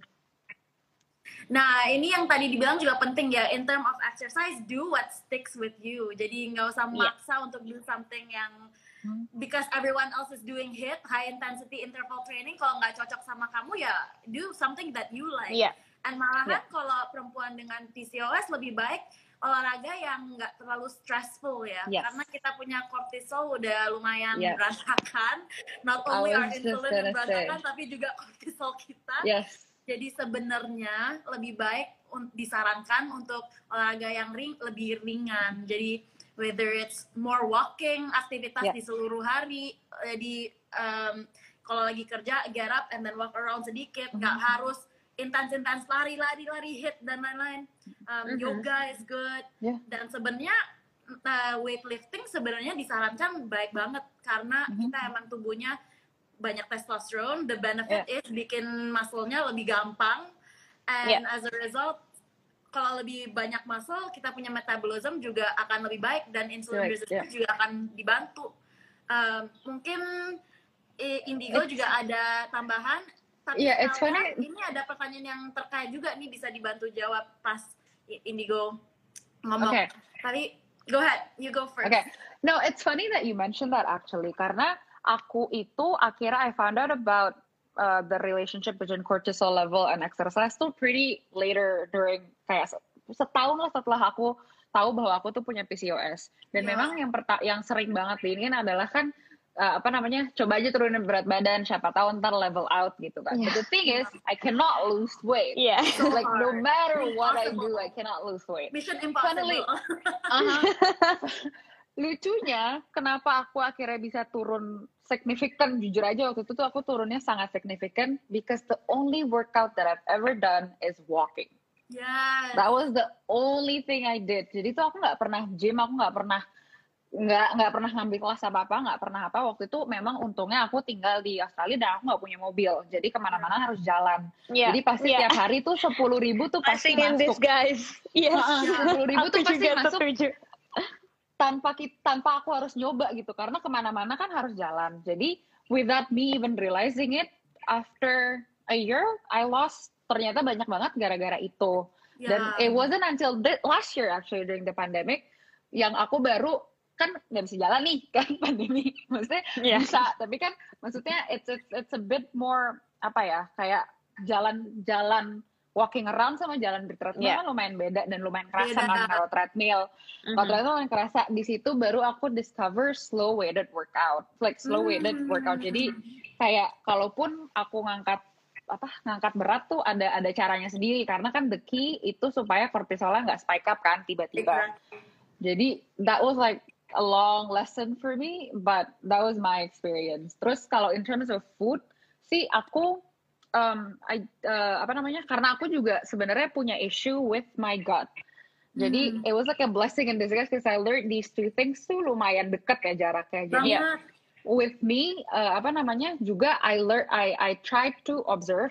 Nah, ini yang tadi dibilang juga penting ya, in term of exercise, do what sticks with you. Jadi nggak usah iya. maksa yeah. untuk do something yang hmm. because everyone else is doing hit, high intensity interval training, kalau nggak cocok sama kamu ya do something that you like. Yeah. And malahan yeah. kalau perempuan dengan PCOS lebih baik olahraga yang nggak terlalu stressful ya, yes. karena kita punya kortisol udah lumayan yes. berantakan. Not only our insulin berantakan, say. tapi juga kortisol kita. Yes. Jadi sebenarnya lebih baik disarankan untuk olahraga yang ring lebih ringan. Jadi whether it's more walking, aktivitas yeah. di seluruh hari, eh, di um, kalau lagi kerja get up and then walk around sedikit, nggak mm -hmm. harus intens-intens lari, lari, lari, hit dan lain-lain. Um, mm-hmm. Yoga is good. Yeah. Dan sebenarnya uh, weightlifting sebenarnya disarankan baik banget karena mm-hmm. kita emang tubuhnya banyak testosterone. The benefit yeah. is bikin muscle-nya lebih gampang. And yeah. as a result, kalau lebih banyak muscle, kita punya metabolism juga akan lebih baik dan insulin right. resistance yeah. juga akan dibantu. Um, mungkin Indigo It's... juga ada tambahan tapi yeah, it's funny. ini ada pertanyaan yang terkait juga nih bisa dibantu jawab pas Indigo ngomong. Okay. Tapi go ahead, you go first. Okay. No, it's funny that you mentioned that actually karena aku itu akhirnya I found out about uh, the relationship between cortisol level and exercise tuh pretty later during kayak setahun lah setelah aku tahu bahwa aku tuh punya PCOS dan yeah. memang yang yang sering banget diinin adalah kan uh, apa namanya coba aja turunin berat badan siapa tahu ntar level out gitu kan. Yeah. But the thing is I cannot lose weight. Yeah. So like no matter what I do I cannot lose weight. Mission impossible. Funnily, uh-huh. lucunya kenapa aku akhirnya bisa turun signifikan jujur aja waktu itu tuh aku turunnya sangat signifikan because the only workout that I've ever done is walking. Yes. That was the only thing I did. Jadi tuh aku nggak pernah gym, aku nggak pernah nggak nggak pernah ngambil kelas apa apa, nggak pernah apa. Waktu itu memang untungnya aku tinggal di Australia dan aku nggak punya mobil, jadi ke mana-mana harus jalan. Yeah. Jadi pasti yeah. tiap hari tuh sepuluh ribu tuh pasti this masuk. guys. Yes. Sepuluh ribu tuh pasti masuk. Tanpa ki- tanpa aku harus nyoba gitu karena ke mana-mana kan harus jalan jadi without me even realizing it after a year I lost ternyata banyak banget gara-gara itu dan Yeah. it wasn't until the, last year actually during the pandemic yang aku baru kan nggak bisa jalan nih kan pandemi maksudnya Yeah. bisa tapi kan maksudnya it's, it's it's a bit more apa ya kayak jalan-jalan walking around sama jalan di treadmill Yeah. kan lumayan beda dan lumayan kerasa Beda. kan kalau treadmill kalau Mhm. ternyata lumayan kerasa di situ baru aku discover slow weighted workout like slow weighted Hmm. workout jadi kayak kalaupun aku ngangkat apa ngangkat berat tuh ada ada caranya sendiri karena kan the key itu supaya kortisolnya nggak spike up kan tiba-tiba Exactly. jadi that was like a long lesson for me but that was my experience terus kalau in terms of food sih aku um, I, uh, apa namanya karena aku juga sebenarnya punya issue with my gut jadi Hmm. it was like a blessing in disguise because I learned these two things tuh lumayan deket ya jaraknya jadi Banget. with me uh, apa namanya juga I learn I I tried to observe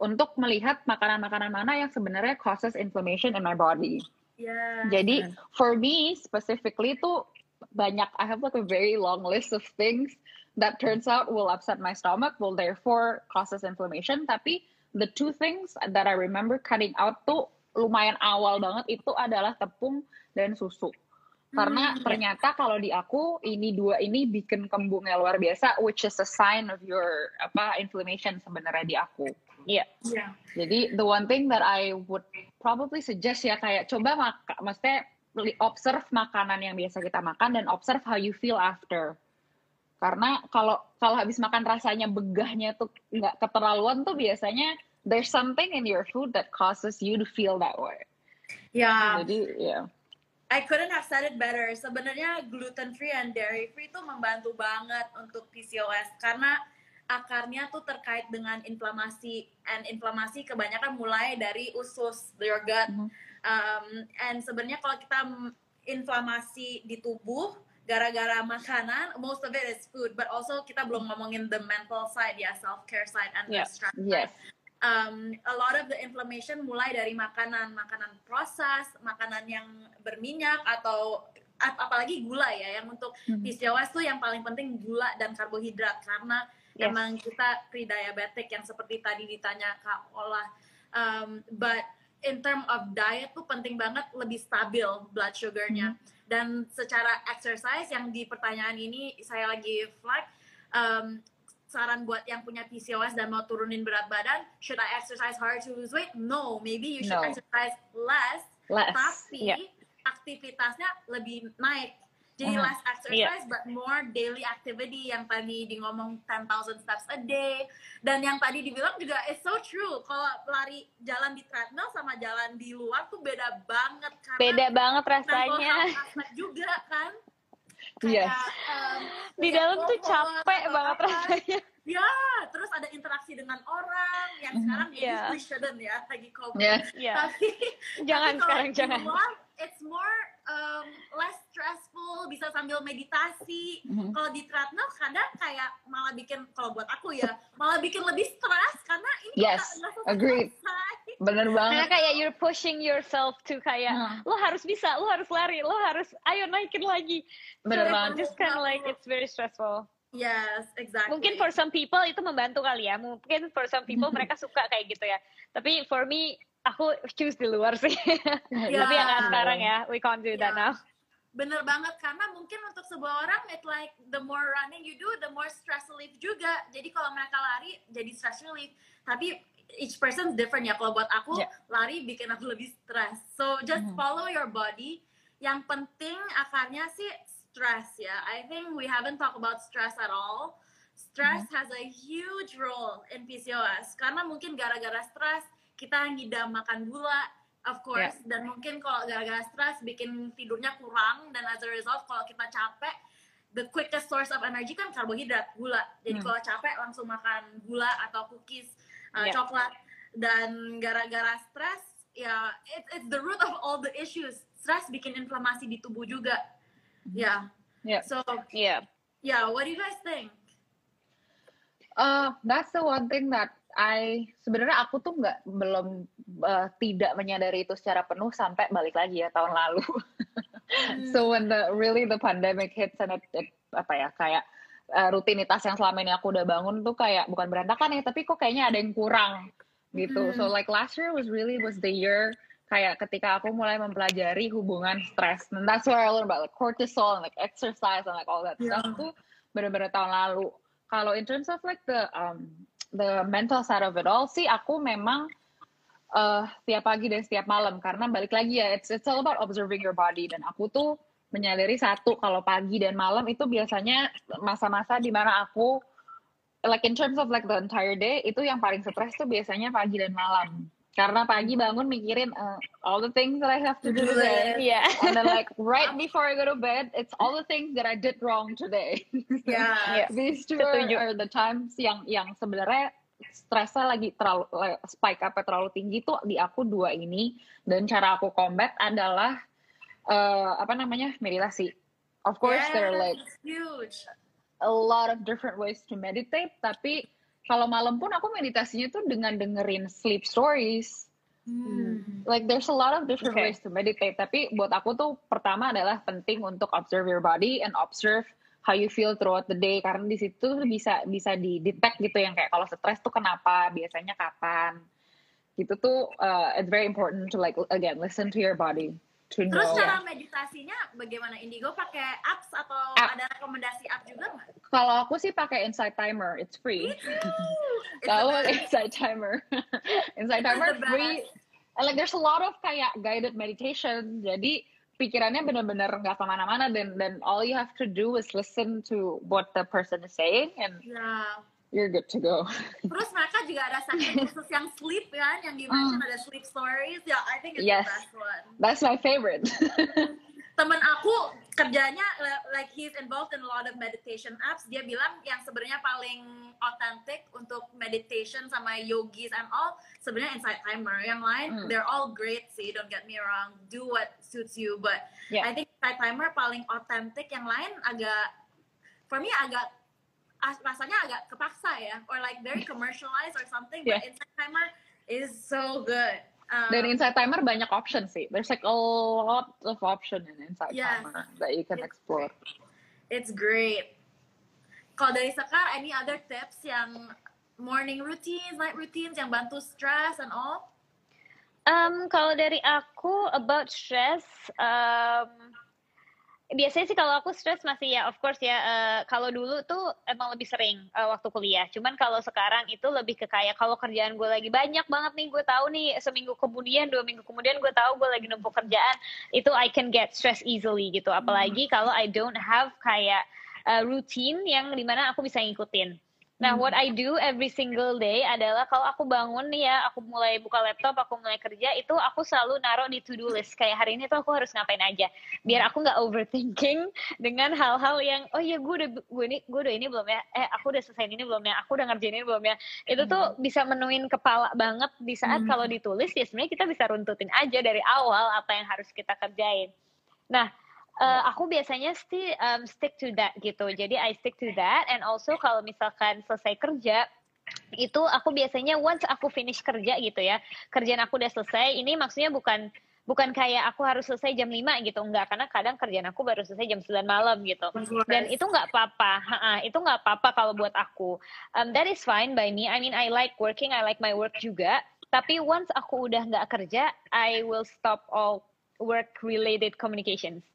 untuk melihat makanan-makanan mana yang sebenarnya causes inflammation in my body. Yes. Jadi for me specifically tuh banyak I have like a very long list of things that turns out will upset my stomach, will therefore causes inflammation. Tapi the two things that I remember cutting out tuh lumayan awal banget itu adalah tepung dan susu. Karena Hmm. ternyata kalau di aku ini dua ini bikin kembungnya luar biasa, which is a sign of your apa inflammation sebenarnya di aku. Iya. Yeah. Jadi the one thing that I would probably suggest ya kayak coba maka, maksudnya observe makanan yang biasa kita makan dan observe how you feel after. Karena kalau kalau habis makan rasanya begahnya tuh nggak keterlaluan tuh biasanya there's something in your food that causes you to feel that way. Yeah. Jadi ya. I couldn't have said it better. Sebenarnya gluten free and dairy free itu membantu banget untuk PCOS karena akarnya tuh terkait dengan inflamasi and inflamasi kebanyakan mulai dari usus your gut. Mhm. Um, and sebenarnya kalau kita inflamasi di tubuh gara-gara makanan, most of it is food, but also kita belum ngomongin the mental side ya, self care side and Yeah. stress Yes. side um, a lot of the inflammation mulai dari makanan, makanan proses, makanan yang berminyak atau ap- apalagi gula ya, yang untuk Mhm. PCOS tuh yang paling penting gula dan karbohidrat karena Yes. emang kita pre-diabetic yang seperti tadi ditanya Kak Ola. Um, but in term of diet tuh penting banget lebih stabil blood sugarnya dan secara exercise yang di pertanyaan ini saya lagi flag um, saran buat yang punya PCOS dan mau turunin berat badan, should I exercise hard to lose weight? No, maybe you should No. exercise less, Less. tapi Yeah. aktivitasnya lebih naik. Jadi Mhm. less exercise but more daily activity yang tadi di ngomong 10,000 steps a day dan yang tadi dibilang juga it's so true. Kalau lari jalan di treadmill sama jalan di luar tuh beda banget karena Beda banget rasanya. juga kan. Yes. um, Di dalam tuh capek banget apa. rasanya. Ya, terus ada interaksi dengan orang yang Mhm. sekarang Iya. maybe we shouldn't ya lagi covid. Yeah. Iya. Tapi Jangan tapi kalau sekarang di jangan. luar, it's more um, less stressful, bisa sambil meditasi. Mhm. Kalau di treadmill kadang kayak malah bikin kalau buat aku ya malah bikin lebih stres karena ini Yes, selesai. Bener Karena banget. kayak you're pushing yourself to kayak Hmm. lo harus bisa, lo harus lari, lo harus ayo naikin lagi. Bener so banget. it's just kind of like it's very stressful. Yes, exactly. Mungkin for some people itu membantu kali ya. Mungkin for some people mereka suka kayak gitu ya. Tapi for me aku choose di luar sih. Ya. Tapi yang nggak sekarang ya, we can't do that Ya. now. Bener banget karena mungkin untuk sebuah orang it like the more running you do the more stress relief juga. Jadi kalau mereka lari jadi stress relief. Tapi each person different ya. Kalau buat aku Yeah. lari bikin aku lebih stress. So just Mhm. follow your body. Yang penting akarnya sih stress ya. I think we haven't talked about stress at all. Stress has a huge role in PCOS karena mungkin gara-gara stress kita ngidam makan gula, of course. Dan mungkin kalau gara-gara stres bikin tidurnya kurang dan as a result kalau kita capek the quickest source of energy kan karbohidrat gula. Jadi Hmm. kalau capek langsung makan gula atau cookies uh, Yeah. coklat. Dan gara-gara stres ya it's it's the root of all the issues. Stres bikin inflamasi di tubuh juga. Ya. Yeah. so Iya. yeah what do you guys think? Uh, that's the one thing that I sebenarnya aku tuh nggak belum uh, tidak menyadari itu secara penuh sampai balik lagi ya tahun lalu. so when the really the pandemic hits and it, it apa ya kayak uh, rutinitas yang selama ini aku udah bangun tuh kayak bukan berantakan ya tapi kok kayaknya ada yang kurang gitu. So like last year was really was the year kayak ketika aku mulai mempelajari hubungan stres. And that's where I learned about like cortisol and like exercise and like all that Yeah. stuff tuh bener-bener tahun lalu. Kalau in terms of like the um, the mental side of it all. Sih aku memang uh, tiap pagi dan setiap malam. Karena balik lagi ya it's it's all about observing your body. Dan aku tuh menyadari satu kalau pagi dan malam itu biasanya masa-masa di mana aku like in terms of like the entire day itu yang paling stres tuh biasanya pagi dan malam karena pagi bangun mikirin uh, all the things that I have to do today Iya. and then like right before I go to bed it's all the things that I did wrong today Iya. These two are, Setuju. are the times yang yang sebenarnya stresnya lagi terlalu spike apa terlalu tinggi tuh di aku dua ini dan cara aku combat adalah eh, apa namanya meditasi. Of course there are like huge a lot of different ways to meditate tapi kalau malam pun aku meditasinya tuh dengan dengerin sleep stories. Hmm. Like there's a lot of different Okay. ways to meditate. Tapi buat aku tuh pertama adalah penting untuk observe your body and observe how you feel throughout the day. Karena di situ tuh bisa bisa di detect gitu yang kayak kalau stres tuh kenapa, biasanya kapan. Gitu tuh uh, it's very important to like again listen to your body to know. Terus cara meditasinya bagaimana? Indigo pakai apps atau App. ada rekomendasi app juga nggak? Kalau aku sih pakai Insight Timer, it's free. Kalau. Insight Timer, Insight Timer free. And like there's a lot of kayak guided meditation. Jadi pikirannya benar-benar nggak ke mana-mana dan dan all you have to do is listen to what the person is saying and Ya. You're good to go. Terus mereka juga ada section khusus yang sleep kan, yang di mention ada sleep stories. Ya, I think it's Yes. the best one. That's my favorite. Temen aku kerjanya li- like he's involved in a lot of meditation apps. Dia bilang yang sebenarnya paling authentic untuk meditation sama yogis and all sebenarnya Insight Timer. Yang lain Hmm. they're all great sih, don't get me wrong. Do what suits you, but Yeah. I think Insight Timer paling authentic. Yang lain agak for me agak rasanya agak kepaksa ya, or like very commercialized or something. But Yeah. Insight Timer is so good. Um, Dan Insight Timer banyak option sih. There's like a lot of option in Insight Yes. Timer that you can It's- explore. It's great. Kalau dari Sekar, any other tips yang morning routines, night routines yang bantu stress and all? Um, kalau dari aku about stress, um, biasanya sih kalau aku stress masih ya of course ya eh, kalau dulu tuh emang lebih sering eh, waktu kuliah. Cuman kalau sekarang itu lebih ke kayak kalau kerjaan gue lagi banyak banget nih gue tahu nih seminggu kemudian dua minggu kemudian gue tahu gue lagi numpuk kerjaan itu I can get stress easily gitu. Apalagi kalau I don't have kayak eh, routine yang di mana aku bisa ngikutin. Nah, what I do every single day adalah kalau aku bangun nih ya, aku mulai buka laptop, aku mulai kerja, itu aku selalu naruh di to-do list. Kayak hari ini tuh aku harus ngapain aja. Biar aku nggak overthinking dengan hal-hal yang, oh iya gue udah, gue ini, gue udah ini belum ya, eh aku udah selesai ini belum ya, aku udah ngerjain ini belum ya. Itu tuh bisa menuin kepala banget di saat Hmm. kalau ditulis, ya sebenarnya kita bisa runtutin aja dari awal apa yang harus kita kerjain. Nah, eh, aku biasanya still um, stick to that gitu. Jadi I stick to that and also kalau misalkan selesai kerja itu aku biasanya once aku finish kerja gitu ya. Kerjaan aku udah selesai. Ini maksudnya bukan bukan kayak aku harus selesai jam 5 gitu enggak karena kadang kerjaan aku baru selesai jam 9 malam gitu. Dan itu nggak apa-apa, itu nggak apa-apa kalau buat aku. Um, that is fine by me. I mean, I like working, I like my work juga. Tapi once aku udah nggak kerja, I will stop all work-related communications.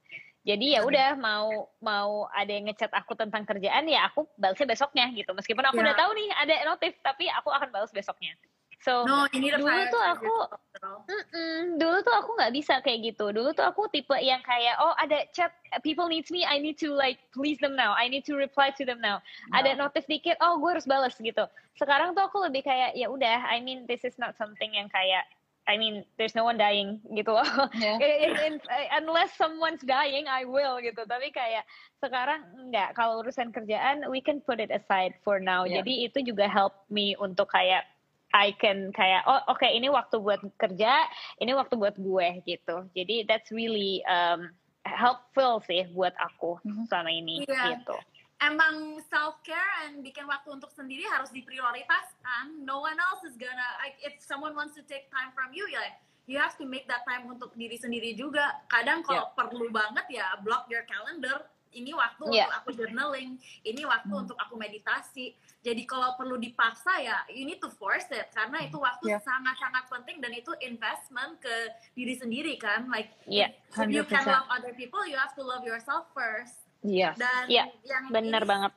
Jadi ya udah mau mau ada yang ngechat aku tentang kerjaan ya aku balasnya besoknya gitu. Meskipun aku Ya. udah tahu nih ada notif, tapi aku akan balas besoknya. So No, to dulu tuh aku girl. Mm-mm, dulu tuh aku nggak bisa kayak gitu. Dulu tuh aku tipe yang kayak oh ada chat people needs me, I need to like please them now, I need to reply to them now. Ada notif dikit, oh gue harus balas gitu. Sekarang tuh aku lebih kayak ya udah, I mean this is not something yang kayak I mean there's no one dying gitu loh Yeah. In- in- unless someone's dying I will gitu tapi kayak sekarang enggak kalau urusan kerjaan we can put it aside for now Yeah. jadi itu juga help me untuk kayak I can kayak oh oke ini waktu buat kerja ini waktu buat gue gitu jadi that's really um, helpful sih buat aku Mhm. selama ini Iya. gitu emang self care and bikin waktu untuk sendiri harus diprioritaskan. No one else is gonna. Like, if someone wants to take time from you, ya you have to make that time untuk diri sendiri juga. Kadang kalau perlu banget ya block your calendar. Ini waktu Yeah. untuk aku journaling, ini waktu Hmm. untuk aku meditasi. Jadi kalau perlu dipaksa ya, you need to force it karena itu waktu Yeah. sangat-sangat penting dan itu investment ke diri sendiri kan. Like Iya, if you can 100%. love other people, you have to love yourself first. Yes. Dan Iya, yang bener ini banget.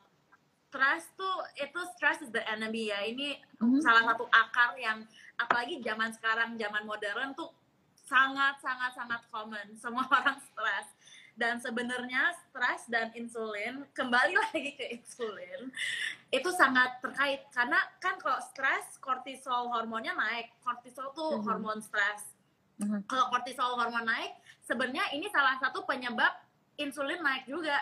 stress tuh itu stress is the enemy ya. Ini Mhm. salah satu akar yang apalagi zaman sekarang zaman modern tuh sangat sangat sangat common. Semua orang stres. Dan sebenarnya stres dan insulin kembali lagi ke insulin itu sangat terkait. Karena kan kalau stres kortisol hormonnya naik. Kortisol tuh Mhm. hormon stres. Mhm. kalau kortisol hormon naik sebenarnya ini salah satu penyebab insulin naik juga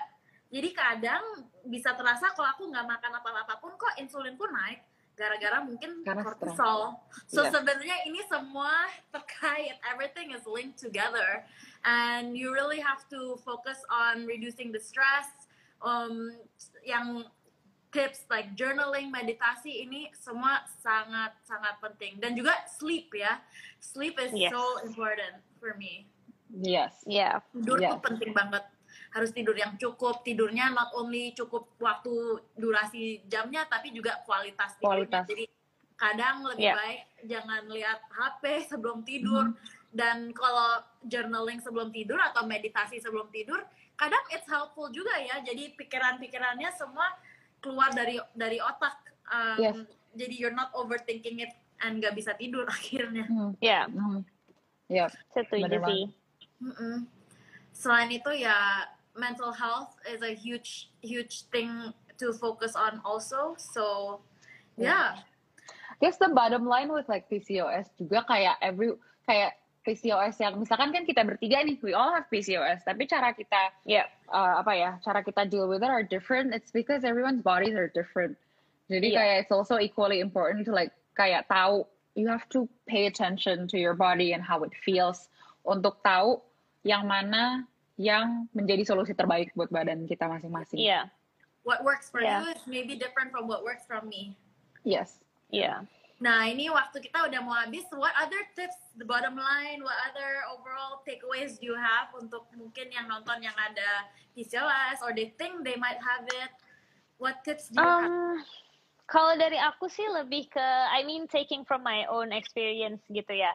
jadi kadang bisa terasa kalau aku nggak makan apa-apa pun kok insulinku naik gara-gara mungkin Karena kortisol. So Iya. sebenarnya ini semua terkait, everything is linked together, and you really have to focus on reducing the stress. Um, yang tips like journaling, meditasi ini semua sangat sangat penting dan juga sleep ya. Sleep is Yes. so important for me Yes. ya tidur Iya. tuh penting banget harus tidur yang cukup tidurnya not only cukup waktu durasi jamnya tapi juga kualitas tidurnya Kualitas. jadi kadang lebih Iya. baik jangan lihat HP sebelum tidur Mhm. dan kalau journaling sebelum tidur atau meditasi sebelum tidur kadang it's helpful juga ya jadi pikiran-pikirannya semua keluar dari dari otak Um, Yes. jadi you're not overthinking it and gak bisa tidur akhirnya Hmm. ya Hmm. Yeah. setuju sih Mm-mm. Selain itu ya mental health is a huge huge thing to focus on also. So yeah, guess the bottom line with like PCOS juga kayak every kayak PCOS yang misalkan kan kita bertiga nih we all have PCOS tapi cara kita ya uh, apa ya cara kita deal with it are different. It's because everyone's bodies are different. Jadi Iya. kayak it's also equally important to like kayak tahu you have to pay attention to your body and how it feels untuk tahu yang mana yang menjadi solusi terbaik buat badan kita masing-masing Iya, what works for Yeah. you is maybe different from what works from me. yes iya. Nah ini waktu kita udah mau habis. What other tips, the bottom line, what other overall takeaways do you have untuk mungkin yang nonton yang ada PCOS or they think they might have it? What tips do you have? Um, kalau dari aku sih lebih ke, I mean taking from my own experience gitu ya.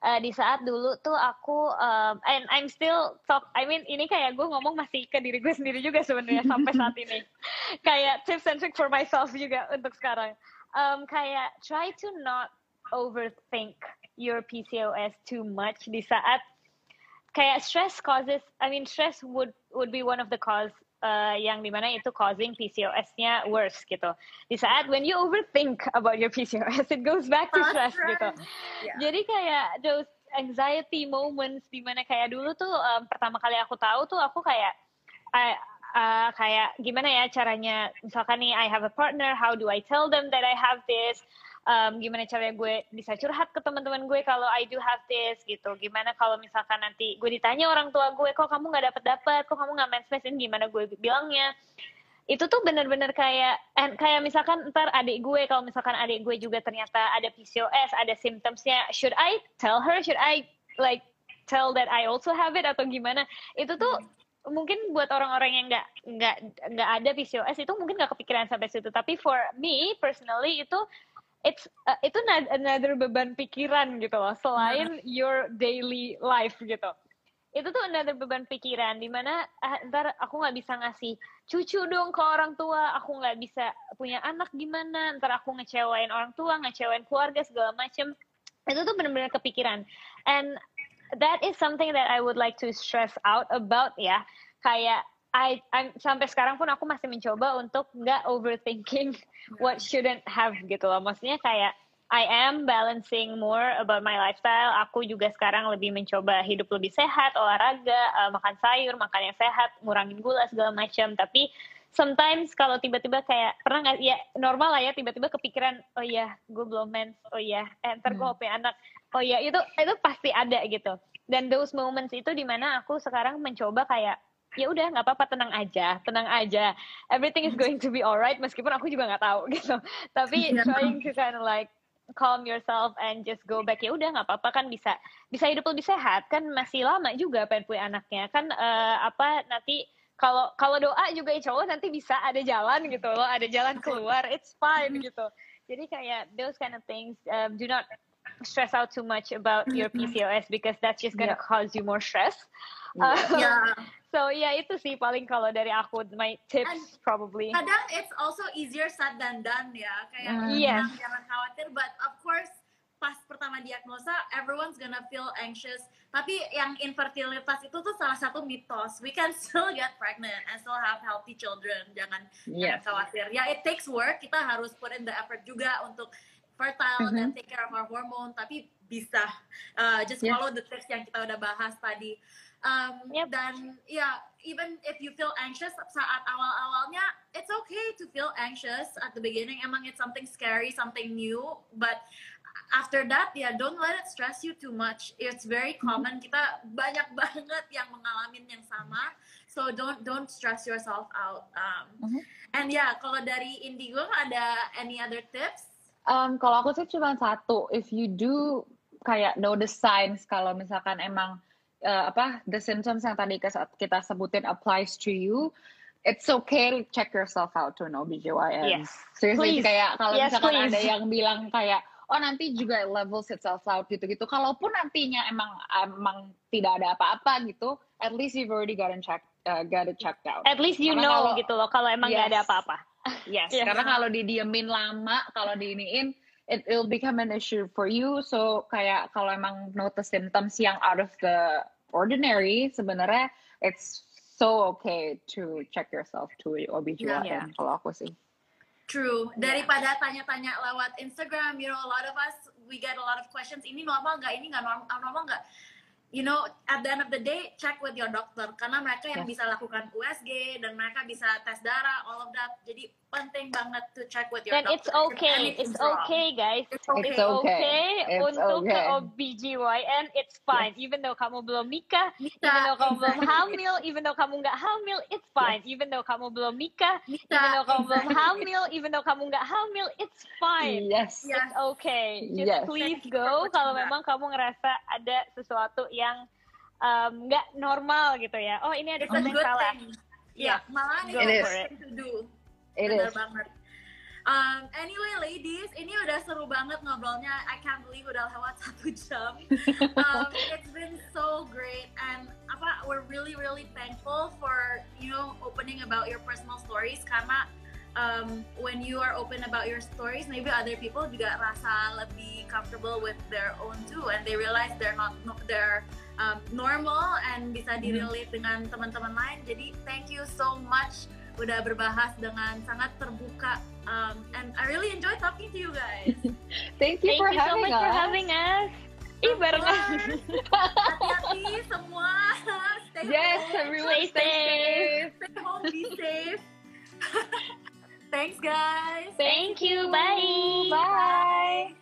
Eh, di saat dulu tuh aku, um, and I'm still talk, I mean ini kayak gue ngomong masih ke diri gue sendiri juga sebenarnya sampai saat ini. kayak tips and trick for myself juga untuk sekarang. Um, kayak try to not overthink your PCOS too much di saat kayak stress causes I mean stress would would be one of the cause uh, yang di mana itu causing PCOS-nya worse gitu. Di saat when you overthink about your PCOS, it goes back to stress gitu. Yeah. Jadi kayak those anxiety moments di mana kayak dulu tuh um, pertama kali aku tahu tuh aku kayak I, uh, kayak gimana ya caranya misalkan nih I have a partner, how do I tell them that I have this? Um, gimana caranya gue bisa curhat ke teman-teman gue kalau I do have this gitu. Gimana kalau misalkan nanti gue ditanya orang tua gue, kok kamu nggak dapat dapat, kok kamu nggak menstruasi, ini gimana gue bilangnya? Itu tuh bener-bener kayak, and kayak misalkan ntar adik gue, kalau misalkan adik gue juga ternyata ada PCOS, ada symptomsnya, should I tell her, should I like tell that I also have it atau gimana? Itu tuh mungkin buat orang-orang yang nggak nggak nggak ada PCOS itu mungkin nggak kepikiran sampai situ tapi for me personally itu it's uh, itu another beban pikiran gitu loh selain your daily life gitu. Itu tuh another beban pikiran di mana ah, ntar aku nggak bisa ngasih cucu dong ke orang tua aku nggak bisa punya anak gimana ntar aku ngecewain orang tua ngecewain keluarga segala macem. Itu tuh benar-benar kepikiran. And that is something that I would like to stress out about ya. Kayak I I'm, sampai sekarang pun aku masih mencoba untuk nggak overthinking what shouldn't have gitu loh maksudnya kayak I am balancing more about my lifestyle. Aku juga sekarang lebih mencoba hidup lebih sehat, olahraga, uh, makan sayur, makan yang sehat, ngurangin gula segala macam. Tapi sometimes kalau tiba-tiba kayak pernah nggak ya normal lah ya tiba-tiba kepikiran oh ya gue belum mens oh ya eh, ntar gue hmm. anak oh ya itu itu pasti ada gitu dan those moments itu di mana aku sekarang mencoba kayak ya udah nggak apa-apa tenang aja tenang aja everything is going to be alright meskipun aku juga nggak tahu gitu tapi iya. trying to kind of like calm yourself and just go back ya udah nggak apa-apa kan bisa bisa hidup lebih sehat kan masih lama juga pengen punya anaknya kan uh, apa nanti kalau kalau doa juga ya cowok nanti bisa ada jalan gitu loh ada jalan keluar it's fine gitu jadi kayak those kind of things um, do not stress out too much about your mm-hmm. PCOS because that's just gonna yeah. cause you more stress. Yeah. Uh, yeah. So yeah, itu sih paling kalau dari aku my tips And probably. Kadang it's also easier said than done ya. Kayak mm. yes. jangan khawatir, but of course pas pertama diagnosa everyone's gonna feel anxious. Tapi yang infertilitas itu tuh salah satu mitos. We can still get pregnant and still have healthy children. Jangan, yes. jangan khawatir. Ya, yeah, it takes work. Kita harus put in the effort juga untuk fertile mm-hmm. dan take care of our hormone tapi bisa uh, just yeah. follow the tips yang kita udah bahas tadi um, yep. dan ya yeah, even if you feel anxious saat awal-awalnya it's okay to feel anxious at the beginning. Emang it's something scary something new. But after that ya yeah, don't let it stress you too much. It's very mm-hmm. common. Kita banyak banget yang mengalami yang sama. So don't don't stress yourself out. Um, mm-hmm. and ya yeah, kalau dari Indigo ada any other tips? Um, kalau aku sih cuma satu, if you do kayak know the signs kalau misalkan emang uh, apa the symptoms yang tadi kita sebutin applies to you, it's okay check yourself out to an OBGYN. Yes. Seriously please. kayak kalau yes, misalkan please. ada yang bilang kayak oh nanti juga levels itself out gitu-gitu. Kalaupun nantinya emang emang tidak ada apa-apa gitu, at least you've already gotten checked uh, got it checked out. At least you Karena know kalau, gitu loh kalau emang yes. gak ada apa-apa. Yes, yeah. karena kalau didiemin lama, kalau diiniin, it will become an issue for you. So kayak kalau emang notice symptoms yang out of the ordinary, sebenarnya it's so okay to check yourself to OBGYN yeah, yeah. kalau aku sih. True. Daripada tanya-tanya lewat Instagram, you know, a lot of us we get a lot of questions. Ini normal nggak? Ini nggak normal, normal nggak? You know at the end of the day check with your doctor karena mereka yang yes. bisa lakukan USG dan mereka bisa tes darah all of that jadi penting banget to check with your dan doctor. it's okay it's okay guys it's okay, it's okay. It's untuk okay. ke OBGYN it's fine yes. even though kamu belum nikah Nita. even though kamu belum hamil even though kamu nggak hamil it's fine yes. even though kamu belum nikah Nita. even though kamu belum hamil even though kamu nggak hamil it's fine yes it's okay just yes. please go kalau memang kamu ngerasa ada sesuatu yang yang nggak um, normal gitu ya. Oh ini ada sesuatu yang salah. Iya, yeah, malah ini it to do. It Benar is. banget. Um, anyway, ladies, ini udah seru banget ngobrolnya. I can't believe udah lewat satu jam. um, it's been so great, and apa, we're really really thankful for you know opening about your personal stories karena um, when you are open about your stories, maybe other people juga rasa lebih comfortable with their own too, and they realize they're not they're um, normal and bisa mm-hmm. direlate dengan teman-teman lain. Jadi thank you so much udah berbahas dengan sangat terbuka um, and I really enjoy talking to you guys. thank you thank for you having so much us. for having us. Ih barengan. Hati-hati semua. Stay yes, home. everyone stay, stay safe. Stay home, be safe. Thanks, guys. Thank you. Bye. Bye.